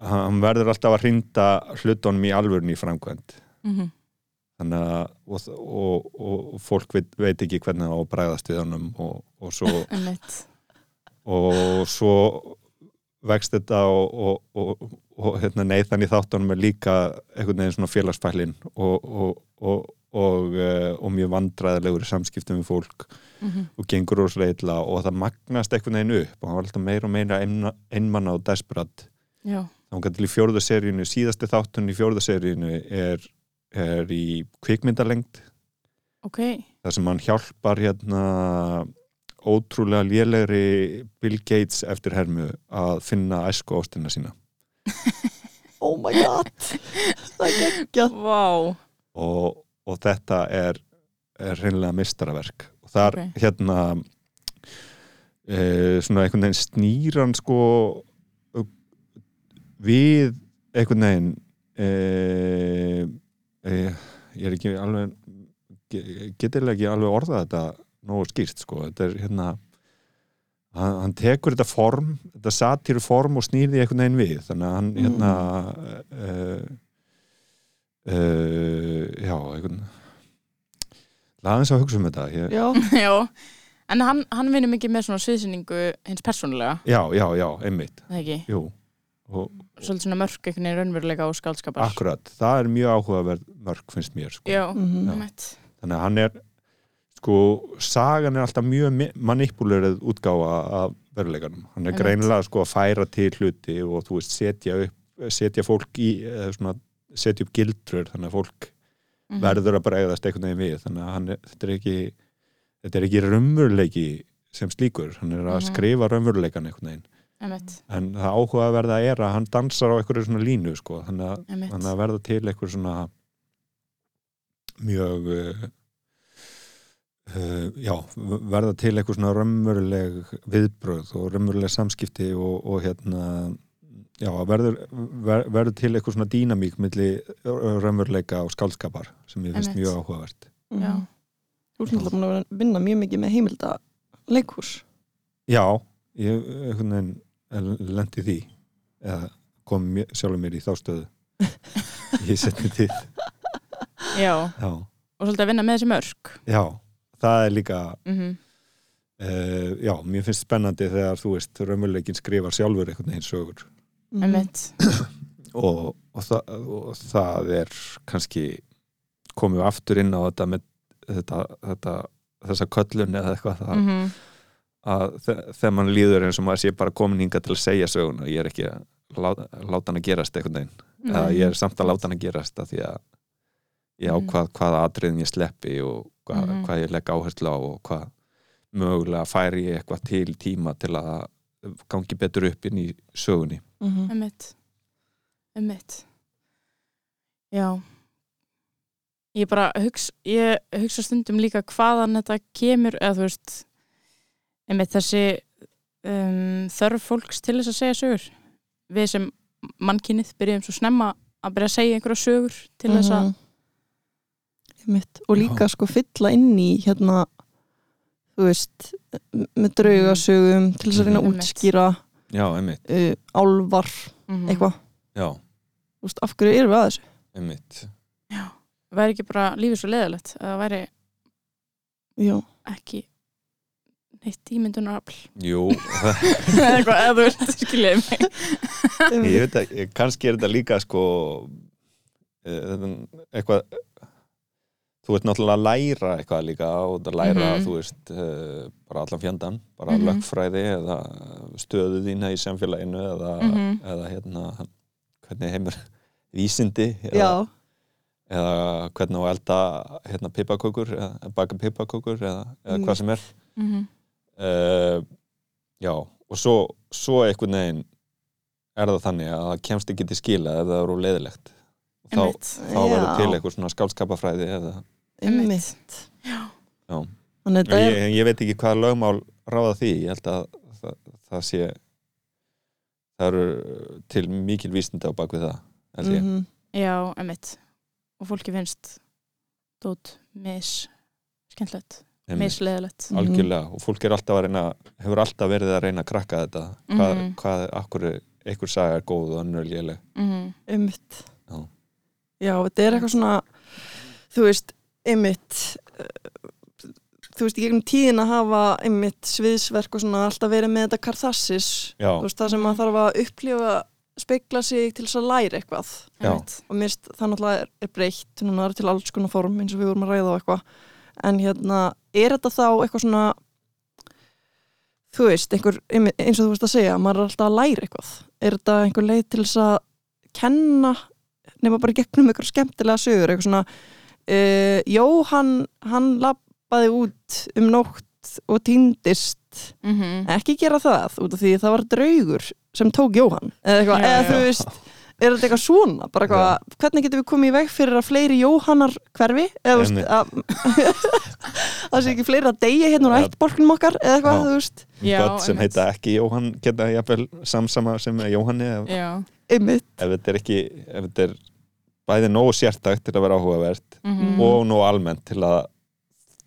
hann verður alltaf að hrinda hlutunum í alvörun í framkvæmt Mhm. Þannig að og, og, og, fólk veit, veit ekki hvernig það á að bræðast við honum og, og svo og svo vext þetta og, og, og, og hérna, Nathan í þáttunum er líka einhvern veginn svona félagsfælin og, og, og, og, eh, og mjög vandræðilegur samskiptum við fólk Mhm. og gengur rosalega illa og það magnast einhvern veginn upp og hann var alltaf meira og meira einmanna og desperat. Þá til í fjórðu seríunu, síðasti þáttun í fjórðu seríunu er, er í kvikmyndalengd ok. Þar sem hann hjálpar hérna ótrúlega lélegri Bill Gates eftir hermu að finna æsku ástina sína. Oh my god. Það er geggjað. Vá, og, og þetta er, er reynilega mistaraverk og þar Ok. hérna e, svona einhvern veginn snýran sko við einhvern veginn e, e, ég er ekki alveg ge- getilega ekki alveg orðað þetta nógu skýrt sko. Þetta er hérna hann, hann tekur þetta form þetta satíru form og snýrði einhvern veginn við. Þannig að hann Mm. hérna uh, uh, já, einhvern laðins að hugsa um þetta. Ég, já, Já, en hann, hann vinnur mikið með svona sviðsynningu hins persónulega, já, já, já, einmitt. Það ekki? jú, og Svolítið svona mörk einhvern veginn raunveruleika og skaldskapar. akkurat það er mjög áhugaverð mörg finnst mér sko. Já, Mhm. Já. einmitt. þannig að hann er sko, sagan er alltaf mjög manipulerið útgáfa af veruleikanum hann er Einmitt. greinilega sko að færa til hluti og þú veist setja upp setja fólk í, eða svona setja upp gildrur, þannig að fólk Mhm. verður að bregðast einhvern veginn við þannig að hann er, þetta er ekki þetta er ekki raunveruleiki sem slíkur hann er að Mhm. skrifa raunveruleikan einhvern veginn en það áhugaverða er að hann dansar á einhverju svona línu sko, þannig að, þannig að verða til einhver svona mjög uh, uh, já, verða til einhver svona raunveruleg viðbröð og raunveruleg samskipti og, og hérna já, verður, ver, verður til einhver svona dýnamík milli raunveruleika og skálskapar sem ég finnst mjög áhugavert. Já. Þú ert náttúrulega búin að vinna mjög mikið með heimilda leikhús Já, ég einhvern veginn lendi því eða kom sjálfur mér í þá stöðu. Í setni tíð já, Já, og svolítið að vinna með þessi mörk. já það er líka Mm uh, já, mér finnst spennandi þegar þú veist, raunveruleikin skrifar sjálfur einhvern veginn sögur. Mhm. Einmitt, og, og, það, og það er kannski komið aftur inn á þetta með þetta, þetta þessa köllun eða eitthvað það, mm að þe- þegar mann líður eins og maður sé bara komin hinga til að segja söguna ég er ekki að láta, láta hann að gerast einhvern veginn eða ég er samt að láta hann að gerast af því að ég Mhm. ákvað hvaða atriðin ég sleppi og hvað, Mhm. hvað ég legg áherslu á og hvað mögulega færi ég eitthvað til tíma til að gangi betur upp inn í sögunni Mhm. Einmitt, einmitt. Já, ég bara hugsa, ég hugsa stundum líka hvaðan þetta kemur, eða þú veist, einmitt þessi um, þörf fólks til þess að segja sögur. Við sem mannkynið byrjum svo snemma að byrja að segja einhverja sögur til þess að, Mhm. Einmitt. og líka sko fylla inn í hérna þú veist, með draugasögum til þess að reyna að útskýra Já, einmitt, uh, álvar, eitthvað. Já, Þú veist, af hverju erum við að þessu? Einmitt. Já, væri ekki bara lífið svo leðalegt, að það væri Já, ekki neitt ímyndunarafl. Jú, eða eitthvað, eða þú veist, skiljaði mig. ég veit ekki, kannski er þetta líka sko eh, eitthvað þú ert náttúrulega að læra eitthvað líka og að læra, Mhm. þú veist uh, bara allan fjandan, bara Mhm. lögfræði eða stöðu þína í samfélaginu eða, Mhm. eða hérna hvernig heimur vísindi eða, já, eða hvernig á elda hérna pipakökur eða baka pipakökur eða, eða Mm. hvað sem er Mhm. Uh, já, og svo, svo einhvern veginn er það þannig að það kemst ekki til skila ef það eru leiðilegt þá, þá verður til eitthvað svona skálskapafræði eða, er ég, ég veit ekki hvað lögmál ráða því, ég held að það, það sé það eru til mikil vísindi á bakvið það held ég, Mhm. Já, emitt. Og fólki finnst dót mis skemmtilegt, Einmitt. Misleðilegt. Mhm. algjörlega. Og fólk er alltaf að reyna hefur alltaf verið að reyna að krakka þetta. Hvað, Mhm. hvað akkur einhver saga er góð og önnur léleg. Mm einmitt. Já. Já, þetta er eitthvað svona þú veist, einmitt uh, þú veist, í gegnum tíðin að hafa einmitt sviðsverk og svona alltaf verið með þetta karthassis já, þú veist, það sem að þarf að upplifa spekla sig til þess að læra eitthvað. Já. Og mér finnst það náttúrulega er, er breytt núna er til alls konar form eins og við vorum að ræða á eitthvað en hérna, er þetta þá eitthvað svona þú veist, einhver, eins og þú veist að segja maður er alltaf að læra eitthvað. Er þetta einhver leið til þess að kenna nema bara gegnum einhver skemmtilega sögur eitthvað svona uh, Jóhann, hann labbaði út um nótt og týndist. Mm ekki gera það út af því það var draugur sem tók Jóhann eða, eitthvað, eða þú veist er þetta eitthvað svona, bara eitthvað, hvernig getum við komið í veg fyrir að fleiri Jóhannar hverfi? Eða veist að það sé ekki fleiri að deyja hérna úr Já. ættbólkunum okkar eða eitthvað, þú veist? Börn sem heita ekki Jóhann geta jafnvel samsama sem Jóhanni ef, Já. einmitt, ef þetta er ekki ef þetta er bæði nógu sértækt til að vera áhugavert Mm og nógu almennt til að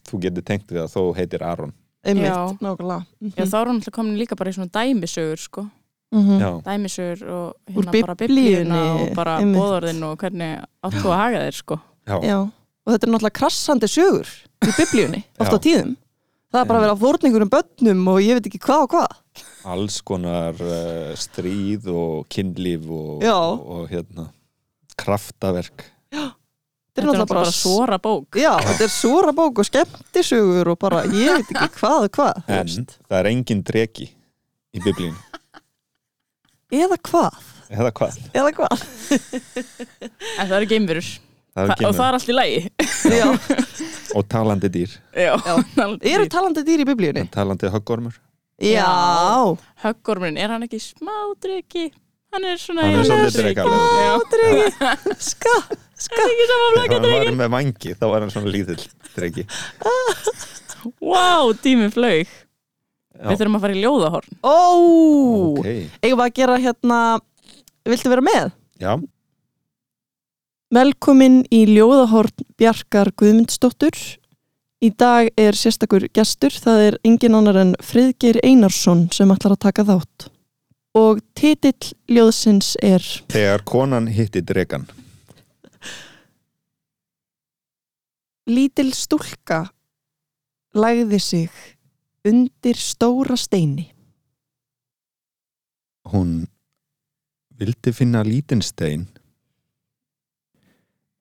þú getur tengt við að þú heitir Aron. Einmitt, nákvæmlega. Mhm. Já, þá er hann alltaf komin líka bara í svona dæmisögur sko. Mhm. já, dæmisögur og hérna bara biblíuna og bara bóðorðin og hvernig áttu að haga þeir sko. já, Já, og þetta er náttúrulega krassandi sögur í biblíunni, oft á Já. tíðum. Það er bara að vera fórningur um börnum og ég veit ekki hvað og hvað. Alls konar uh, stríð og kynlíf og, Já. og, og hérna kraftaverk. Þetta er náttúrulega bara, svora bók. Já, þetta er súra bók og skemmtisögur og bara, ég veit ekki hvað og hvað. En það er engin dregi í biblíun eða hvað, eða hvað? Eða hvað? En það eru geimverur. Það er Þa, og það er allt í lagi. Já, og talandi dýr. Já, eru talandi dýr í biblíunni? talandi höggormur. Já, Höggormurinn, er hann ekki smá dregi? Hann er svona Hann er drekalegur. Já, dregi Ska, ska. ekki sama ef flaka hann dregi var með vangi þá var hann svona lítill dregi Vá, tíminn flaug Já. Við þurfum að fara í ljóðahorn Ó, ok, eigum við að gera hérna Viltu vera með? já, Velkomin í ljóðahorn Bjarkar Guðmundsdóttur. Í dag er sérstakur gestur, það er engin annar en Friðgeir Einarsson sem ætlar að taka þátt. Og titill ljóðsins er þegar konan hitti dregan Lítil stúlka lagði sig undir stóra steini. hún vildi finna lítinn stein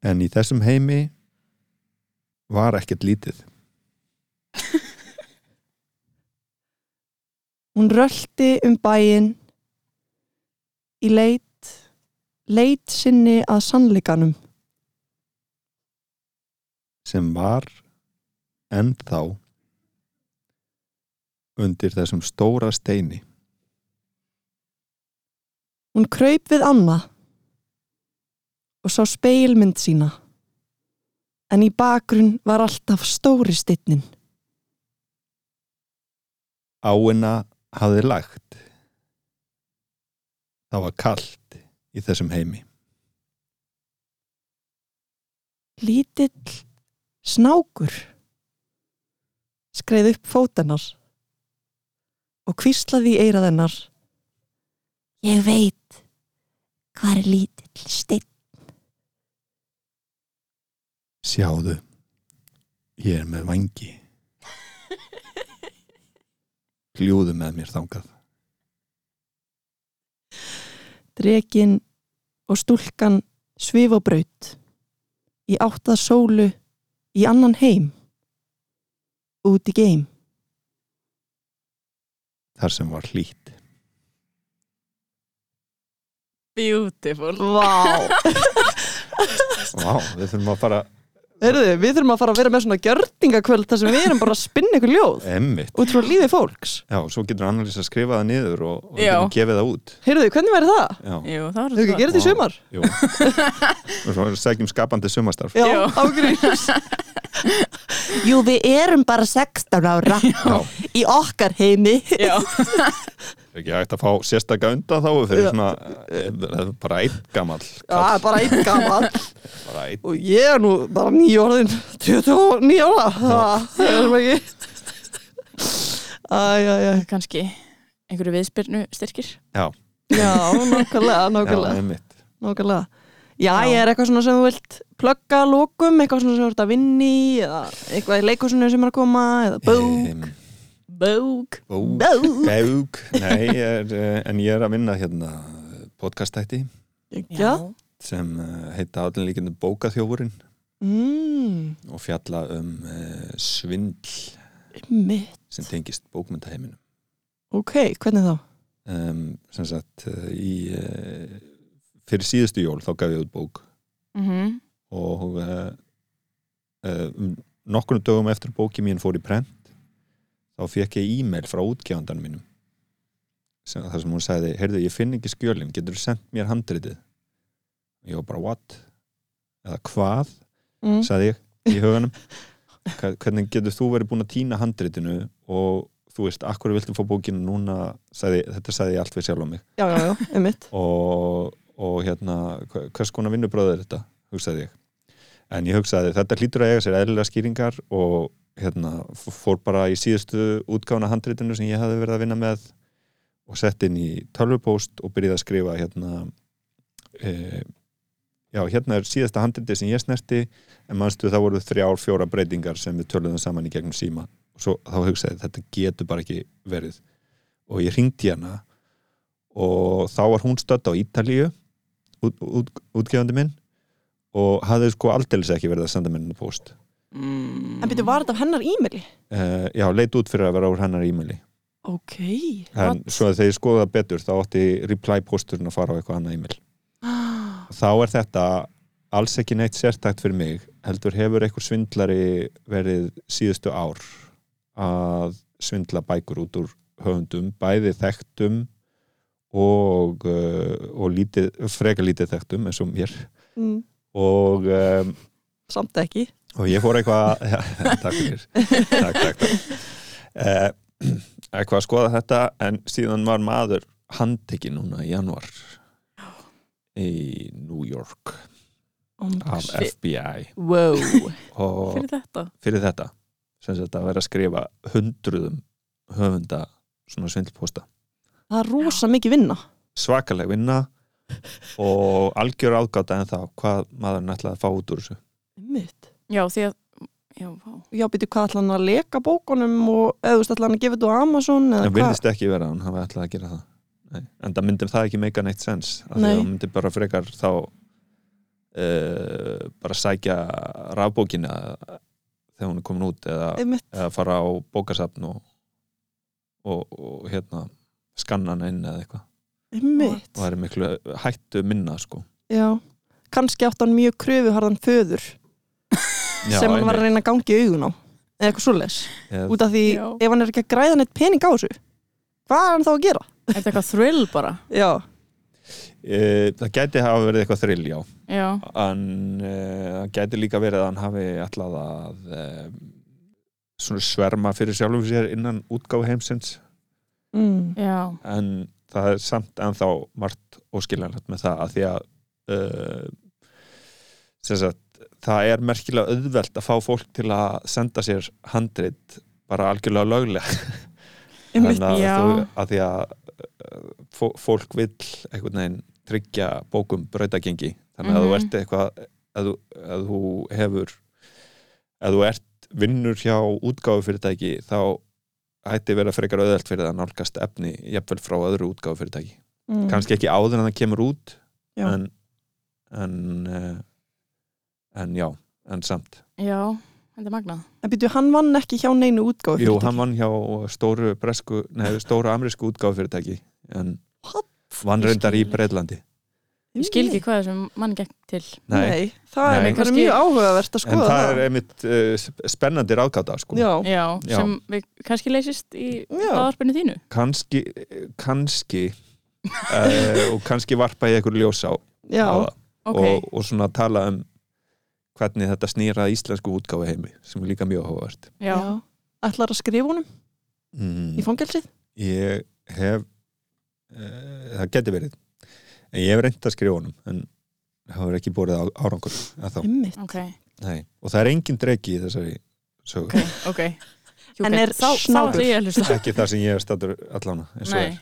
en í þessum heimi var ekkert lítið Hún rölti um bæinn í leit, leit sinni að sannleikanum. sem var ennþá undir þessum stóra steini Hún kraup við Anna og sá speilmynd sína. En í bakgrunn var alltaf stóri steinnin. áina hafði lagt það var kalt í þessum heimi Lítill snákur skreið upp fótennar og kvíslaði í eirað hennar. Ég veit hvað er lítill steinn. sjáðu ég er með vangi hljúðu með mér þangað Drekin og stúlkan svif á braut í áttað sólu í annan heim út í geim. Þar sem var hlýtt Beautiful Vá! Vá, við þurfum að fara Heyrðu, við þurfum að fara að vera með svona gjörningakvöld þar sem við erum bara að spinna ykkur ljóð emmitt út frá lífi fólks. Já, svo getur annars að skrifa það niður og, og Já. getum gefið það út Heyrðu, hvernig væri það? Já, Jú, það var Hefur ekki gerð þetta í sumar? jú Og svo segjum skapandi sumastarf Já, ágrís. Jú, við erum bara 16 ára Já, í okkar heimi. Já, ekki hægt að fá sérstaka undan þá fyrir Já. svona eh, bara einn gamall Já, bara einn einn Og ég er nú bara nýja orðin, 29 ára. Það er sem ekki. Æ, æ, æ. kannski einhverju viðspyrnu styrkir Já, Já, nákvæmlega, já, nákvæmlega. emmitt nákvæmlega. Já, Já. ég er eitthvað svona sem þú vilt plugga að lókum, eitthvað svona sem þú ert að vinni eða eitthvað í leikusinu sem er að koma eða bók. Bók. Bók. Bók. Bók, nei, ég er, eh, en ég er að vinna hérna podcastætti Já. sem eh, heita allir líkindi bókaþjófurinn. Mm, og fjalla um uh, svindl mitt. sem tengist bókmyndaheiminum Ok, hvernig þá? um, sem sagt í uh, fyrir síðustu jól þá gaf ég út bók. Mm og uh, uh, um, nokkurnu dögum eftir bóki mín fór í prent þá fekk ég e-mail frá útgjafandanum mínum sem, þar sem hún sagði, heyrðu ég finn ekki skjölin getur þú sendt mér handritið? Ég var bara what? Eða hvað, Mm. sagði ég í huganum. Hvernig getur þú verið búin að týna handritinu og þú veist, akkur viltu fá bókinu núna? sagði, þetta sagði ég allt við sjálf á mig. Já, já, já, einmitt. og, og hérna hvers konar vinnubröð er þetta? hugsaði ég. En ég hugsaði þetta hlýtur að eiga sér eðlilega skýringar og hérna, fór bara í síðustu útgáfuna handritinu sem ég hafði verið að vinna með og sett inn í tölvupóst og byrjaði að skrifa hérna e, já, hérna er síðasta handriti sem ég snerti en manstu það voru þrjár, fjóra breytingar sem við töluðum saman í gegnum síma. Og svo þá hugsaði þetta getur bara ekki verið. Og ég ringdi hana og þá var hún stödd á Ítalíu út, út, útgefandi minn og hafði sko aldeilis ekki verið að senda mér henni post En byrju, var þetta af hennar e-maili? uh, já, leit út fyrir að vera úr hennar e-maili Ok. en svo að þegar ég skoða betur þá átti reply posturinn að fara á eitthvað annað e-mail Ah, þá er þetta alls ekki neitt sérstakt fyrir mig heldur hefur einhver svindlari verið síðustu ár að svindla bækur út úr höfundum, bæði þekktum og, uh, og lítið, freka lítið þekktum eins og mér mm, og, um, samt ekki. Og ég fór eitthvað ja, takk fyrir takk, takk, takk. Uh, eitthvað að skoða þetta en síðan var maður handtekinn núna í januar í New York Oh af. FBI Wow. Fyrir þetta. fyrir þetta sem sagt að vera að skrifa hundruðum höfunda svona svindlposta Það er rosa mikið vinna. svakaleg vinna og algjör ágáta en þá hvað maður nætlaði að fá út úr þessu. Já, því að Já. Já, byrju, hvað ætla hann að leka bókunum og eða ætla hann að gefa þetta á Amazon eða en hvað? vilðist ekki vera að hann hafi ætlað að gera það Nei. en það myndi það ekki meika neitt sens af því Nei. að hann myndi bara frekar þá uh, bara sækja rafbókina þegar hún er komin út eða, eða fara á bókasafn og, og, og hérna skanna hann inn eða eitthvað og það er miklu hættu minna sko Já. Kannski átt hann mjög kröfuharðan föður sem hann var að reyna að gangi í augun á. Eða eitthvað svoleiðis. Eða- Út af því Já. ef hann er ekki að græða neitt pening á þessu, hvað er hann þá að gera? Er þetta eitthvað thrill bara? Já. e, það gæti hafa verið eitthvað þrill já Já, en e, það gæti líka verið að hann hafi ætlað að e, svona sverma fyrir sjálfum sér innan útgáfu heimsins Mm. já, en það er samt ennþá margt óskiljanlegt með það að því að uh, sem sagt, það er merkilega auðvelt að fá fólk til að senda sér handrit bara algjörlega löglega Einmitt. þannig að, þú, að því að fó- fólk vill einhvern veginn tryggja bókum brautagengi þannig að þú Mhm. ert eitthvað að þú, að þú hefur að þú ert vinnur hjá útgáfu fyrirtæki þá hætti vera frekar auðvelt fyrir það að nálgast efni jafnvel frá öðru útgáfu fyrirtæki Mm. kannski ekki áður en það kemur út Já. en en, uh, en já, en samt já, þetta er magnað En byrju, hann vann ekki hjá neinu útgáfu Jú, hann vann hjá stóru bresku, nei, stóru amerísku útgáfu fyrirtæki en What? vann reyndar í. Breitlandi Ég skil ekki hvað þessum mann gekk til Nei, það er Nei. einhverju Kannski- mjög áhugavert að en skoða það er einmitt uh, spennandi ráðgáta sko. Já, Já, Já. sem við kannski leysist í Já. aðarpinu þínu kannski kannski uh, og kannski varpa ég einhver ljós á, já, á það Ok, og, og svona tala um hvernig þetta snýra íslensku útgáfu heimi sem er líka mjög áhugavert. Já, Ætlar að skrifa honum? Mm. í fangelsið? ég hef uh, það geti verið en ég hef reynd að skrifa honum en það hefur ekki borið á, árangur að þá, Einmitt. ok, nei, og það er engin dregi í þessari sögu, ok, ok. Jú, En er þá, ekki það sem ég hef statur er.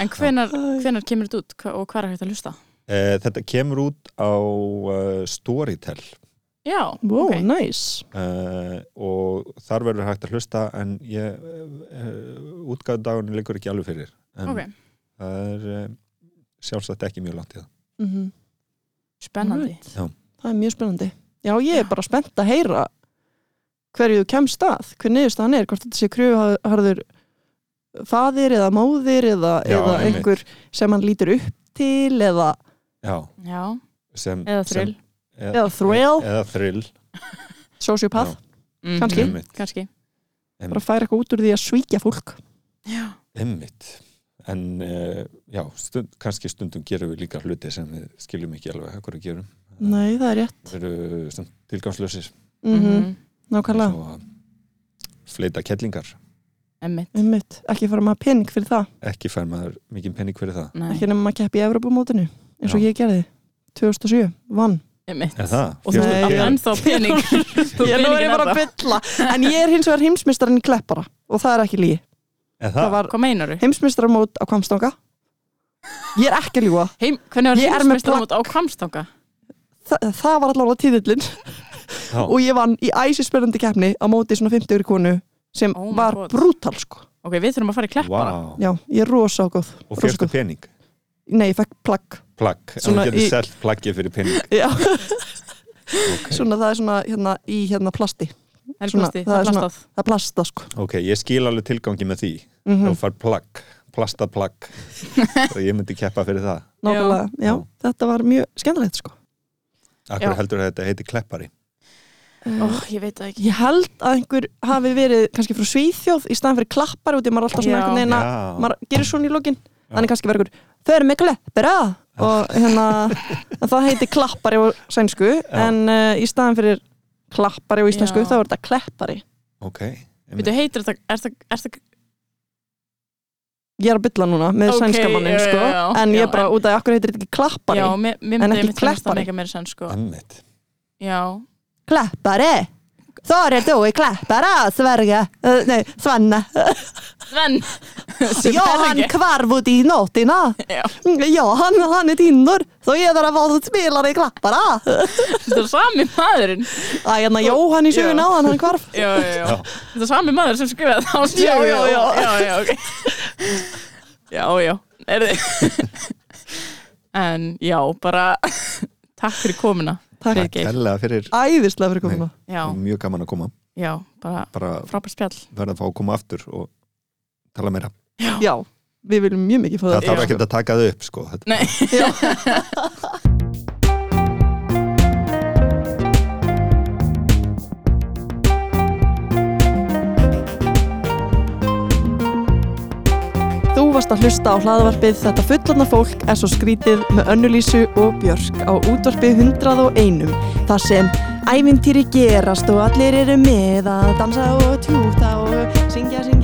En hvenar, hvenar kemur þetta út? Og hvað er hægt að hlusta? Uh, þetta kemur út á uh, Storytel. Já, Wow, ok. nice. Uh, og þar verður hægt að hlusta en ég uh, útgáðdagunni liggur ekki alveg fyrir. En Ok, það er uh, sjálfsagt ekki mjög langt í það. Mm spennandi. Það er mjög spennandi. Já, ég er bara spennt að heyra hverju þú kemst að, hver niðurstaðan er hvort þetta sé kröfuharður faðir eða móðir eða, Já, eða einhver sem hann lítur upp til eða, já, Já, sem, eða þrill sem, eða thrill, eða þrill sociopath. Kannski. einmitt, Kannski. Bara færa eitthvað út úr því að svíkja fólk. Já, einmitt. en uh, já, stund, kannski stundum gerum við líka hluti sem við skiljum ekki alveg hvað við gerum. Nei, það er rétt. Við erum stund, tilgangslösir mm mhm, Nákvæmlega, að fleita kettlingar emmitt einmitt, ekki fara maður pening fyrir það. Ekki fær maður mikið penning fyrir það. Nei, ekki nema maður keppi í Evropamótinu eins og Já. ég gerði 2007, vann. Er það? Og þú ert ég- ennþá pening Þú Ég nú er ég bara að bylla En ég er hins vegar heimsmystarinn í Kleppara og það er ekki lígi Er Það það? var Hvað meinaru? heimsmystaramót á Kvamstanga Ég er ekki að ljúga Heim, hvernig var Ég er með heimsmeistaramót á Kvamstanga? Þa, Það var allavega tíðillin Já. og ég vann í æsispennandi keppni á móti svona 50 ykkur konu sem Oh my var God. brútal sko Ok, við þurfum að fara í kleppara Vá. Já, ég er rosa góð Og rosa fyrstu góð. pening? Nei, ég fekk plagg Plagg, en þú getur í- selt plaggið fyrir pening. Já, Ok, svona það er svona hérna í hérna plasti. Er Svona, plasti, það það er svona- plastað. Það er plasta sko. Okay ég skil alveg tilgangi með því. Mm Þú fær plagg, plastað plagg og ég myndi keppa fyrir það. Nákvæmlega, já. Já. þetta var mjög skemmtilegt sko. Akkur Já. heldur þetta heiti kleppari? Ó, ég veit það ekki. Ég held að einhver hafi verið kannski frá Svíþjóð í staðan fyrir klappar út í maður alltaf svona Já, maður gerir svona í lokin. Þannig kannski verður þau eru með kleppara og hérna það heiti klappari á sænsku en uh, í staðan fyrir klappari á íslensku Já. þá er þetta kleppari. Ok Veitu, heitir þetta, er það, er það ég er að bylla núna með Ok, sænska mannin já, sko. já, já. en ég Já, er bara en- út af okkur heitir þetta ekki klappari? Já, mér, mér En myndi ekki einmitt finnast það kleppari. mega meira senn sko. Annet Já, kleppari Þar er þú í kleppara, Sverige uh, nei, Svenne Sven Já, han kvarv út í nóttina Já, Ja, han, han är Tinder. Så är det vad som spelar i klapparna. þetta er sami maðurinn Æ, hérna Jóhann í sögun Já. áðan, hann hvarf. Já, já, já Þetta er sami maður sem skrifaði það á Já, sögu já, já. Já, já, ok Já, já, er þið En já, bara Takk fyrir komuna Takk. Kærlega fyrir Æðislega fyrir komuna. Já, mjög gaman að koma. Já, bara bara frábært spjall. verða að fá að koma aftur og tala meira Já, við viljum mjög mikið fá það það. þarf Já. ekki að taka þau upp sko. Þetta- Nei, Þú varst að hlusta á hlaðavarpið Þetta fullarna fólk er svo skrítið með önnulísu og björk á útvarpið 101 þar sem ævintýri gerast og allir eru með að dansa og tjúta og syngja sín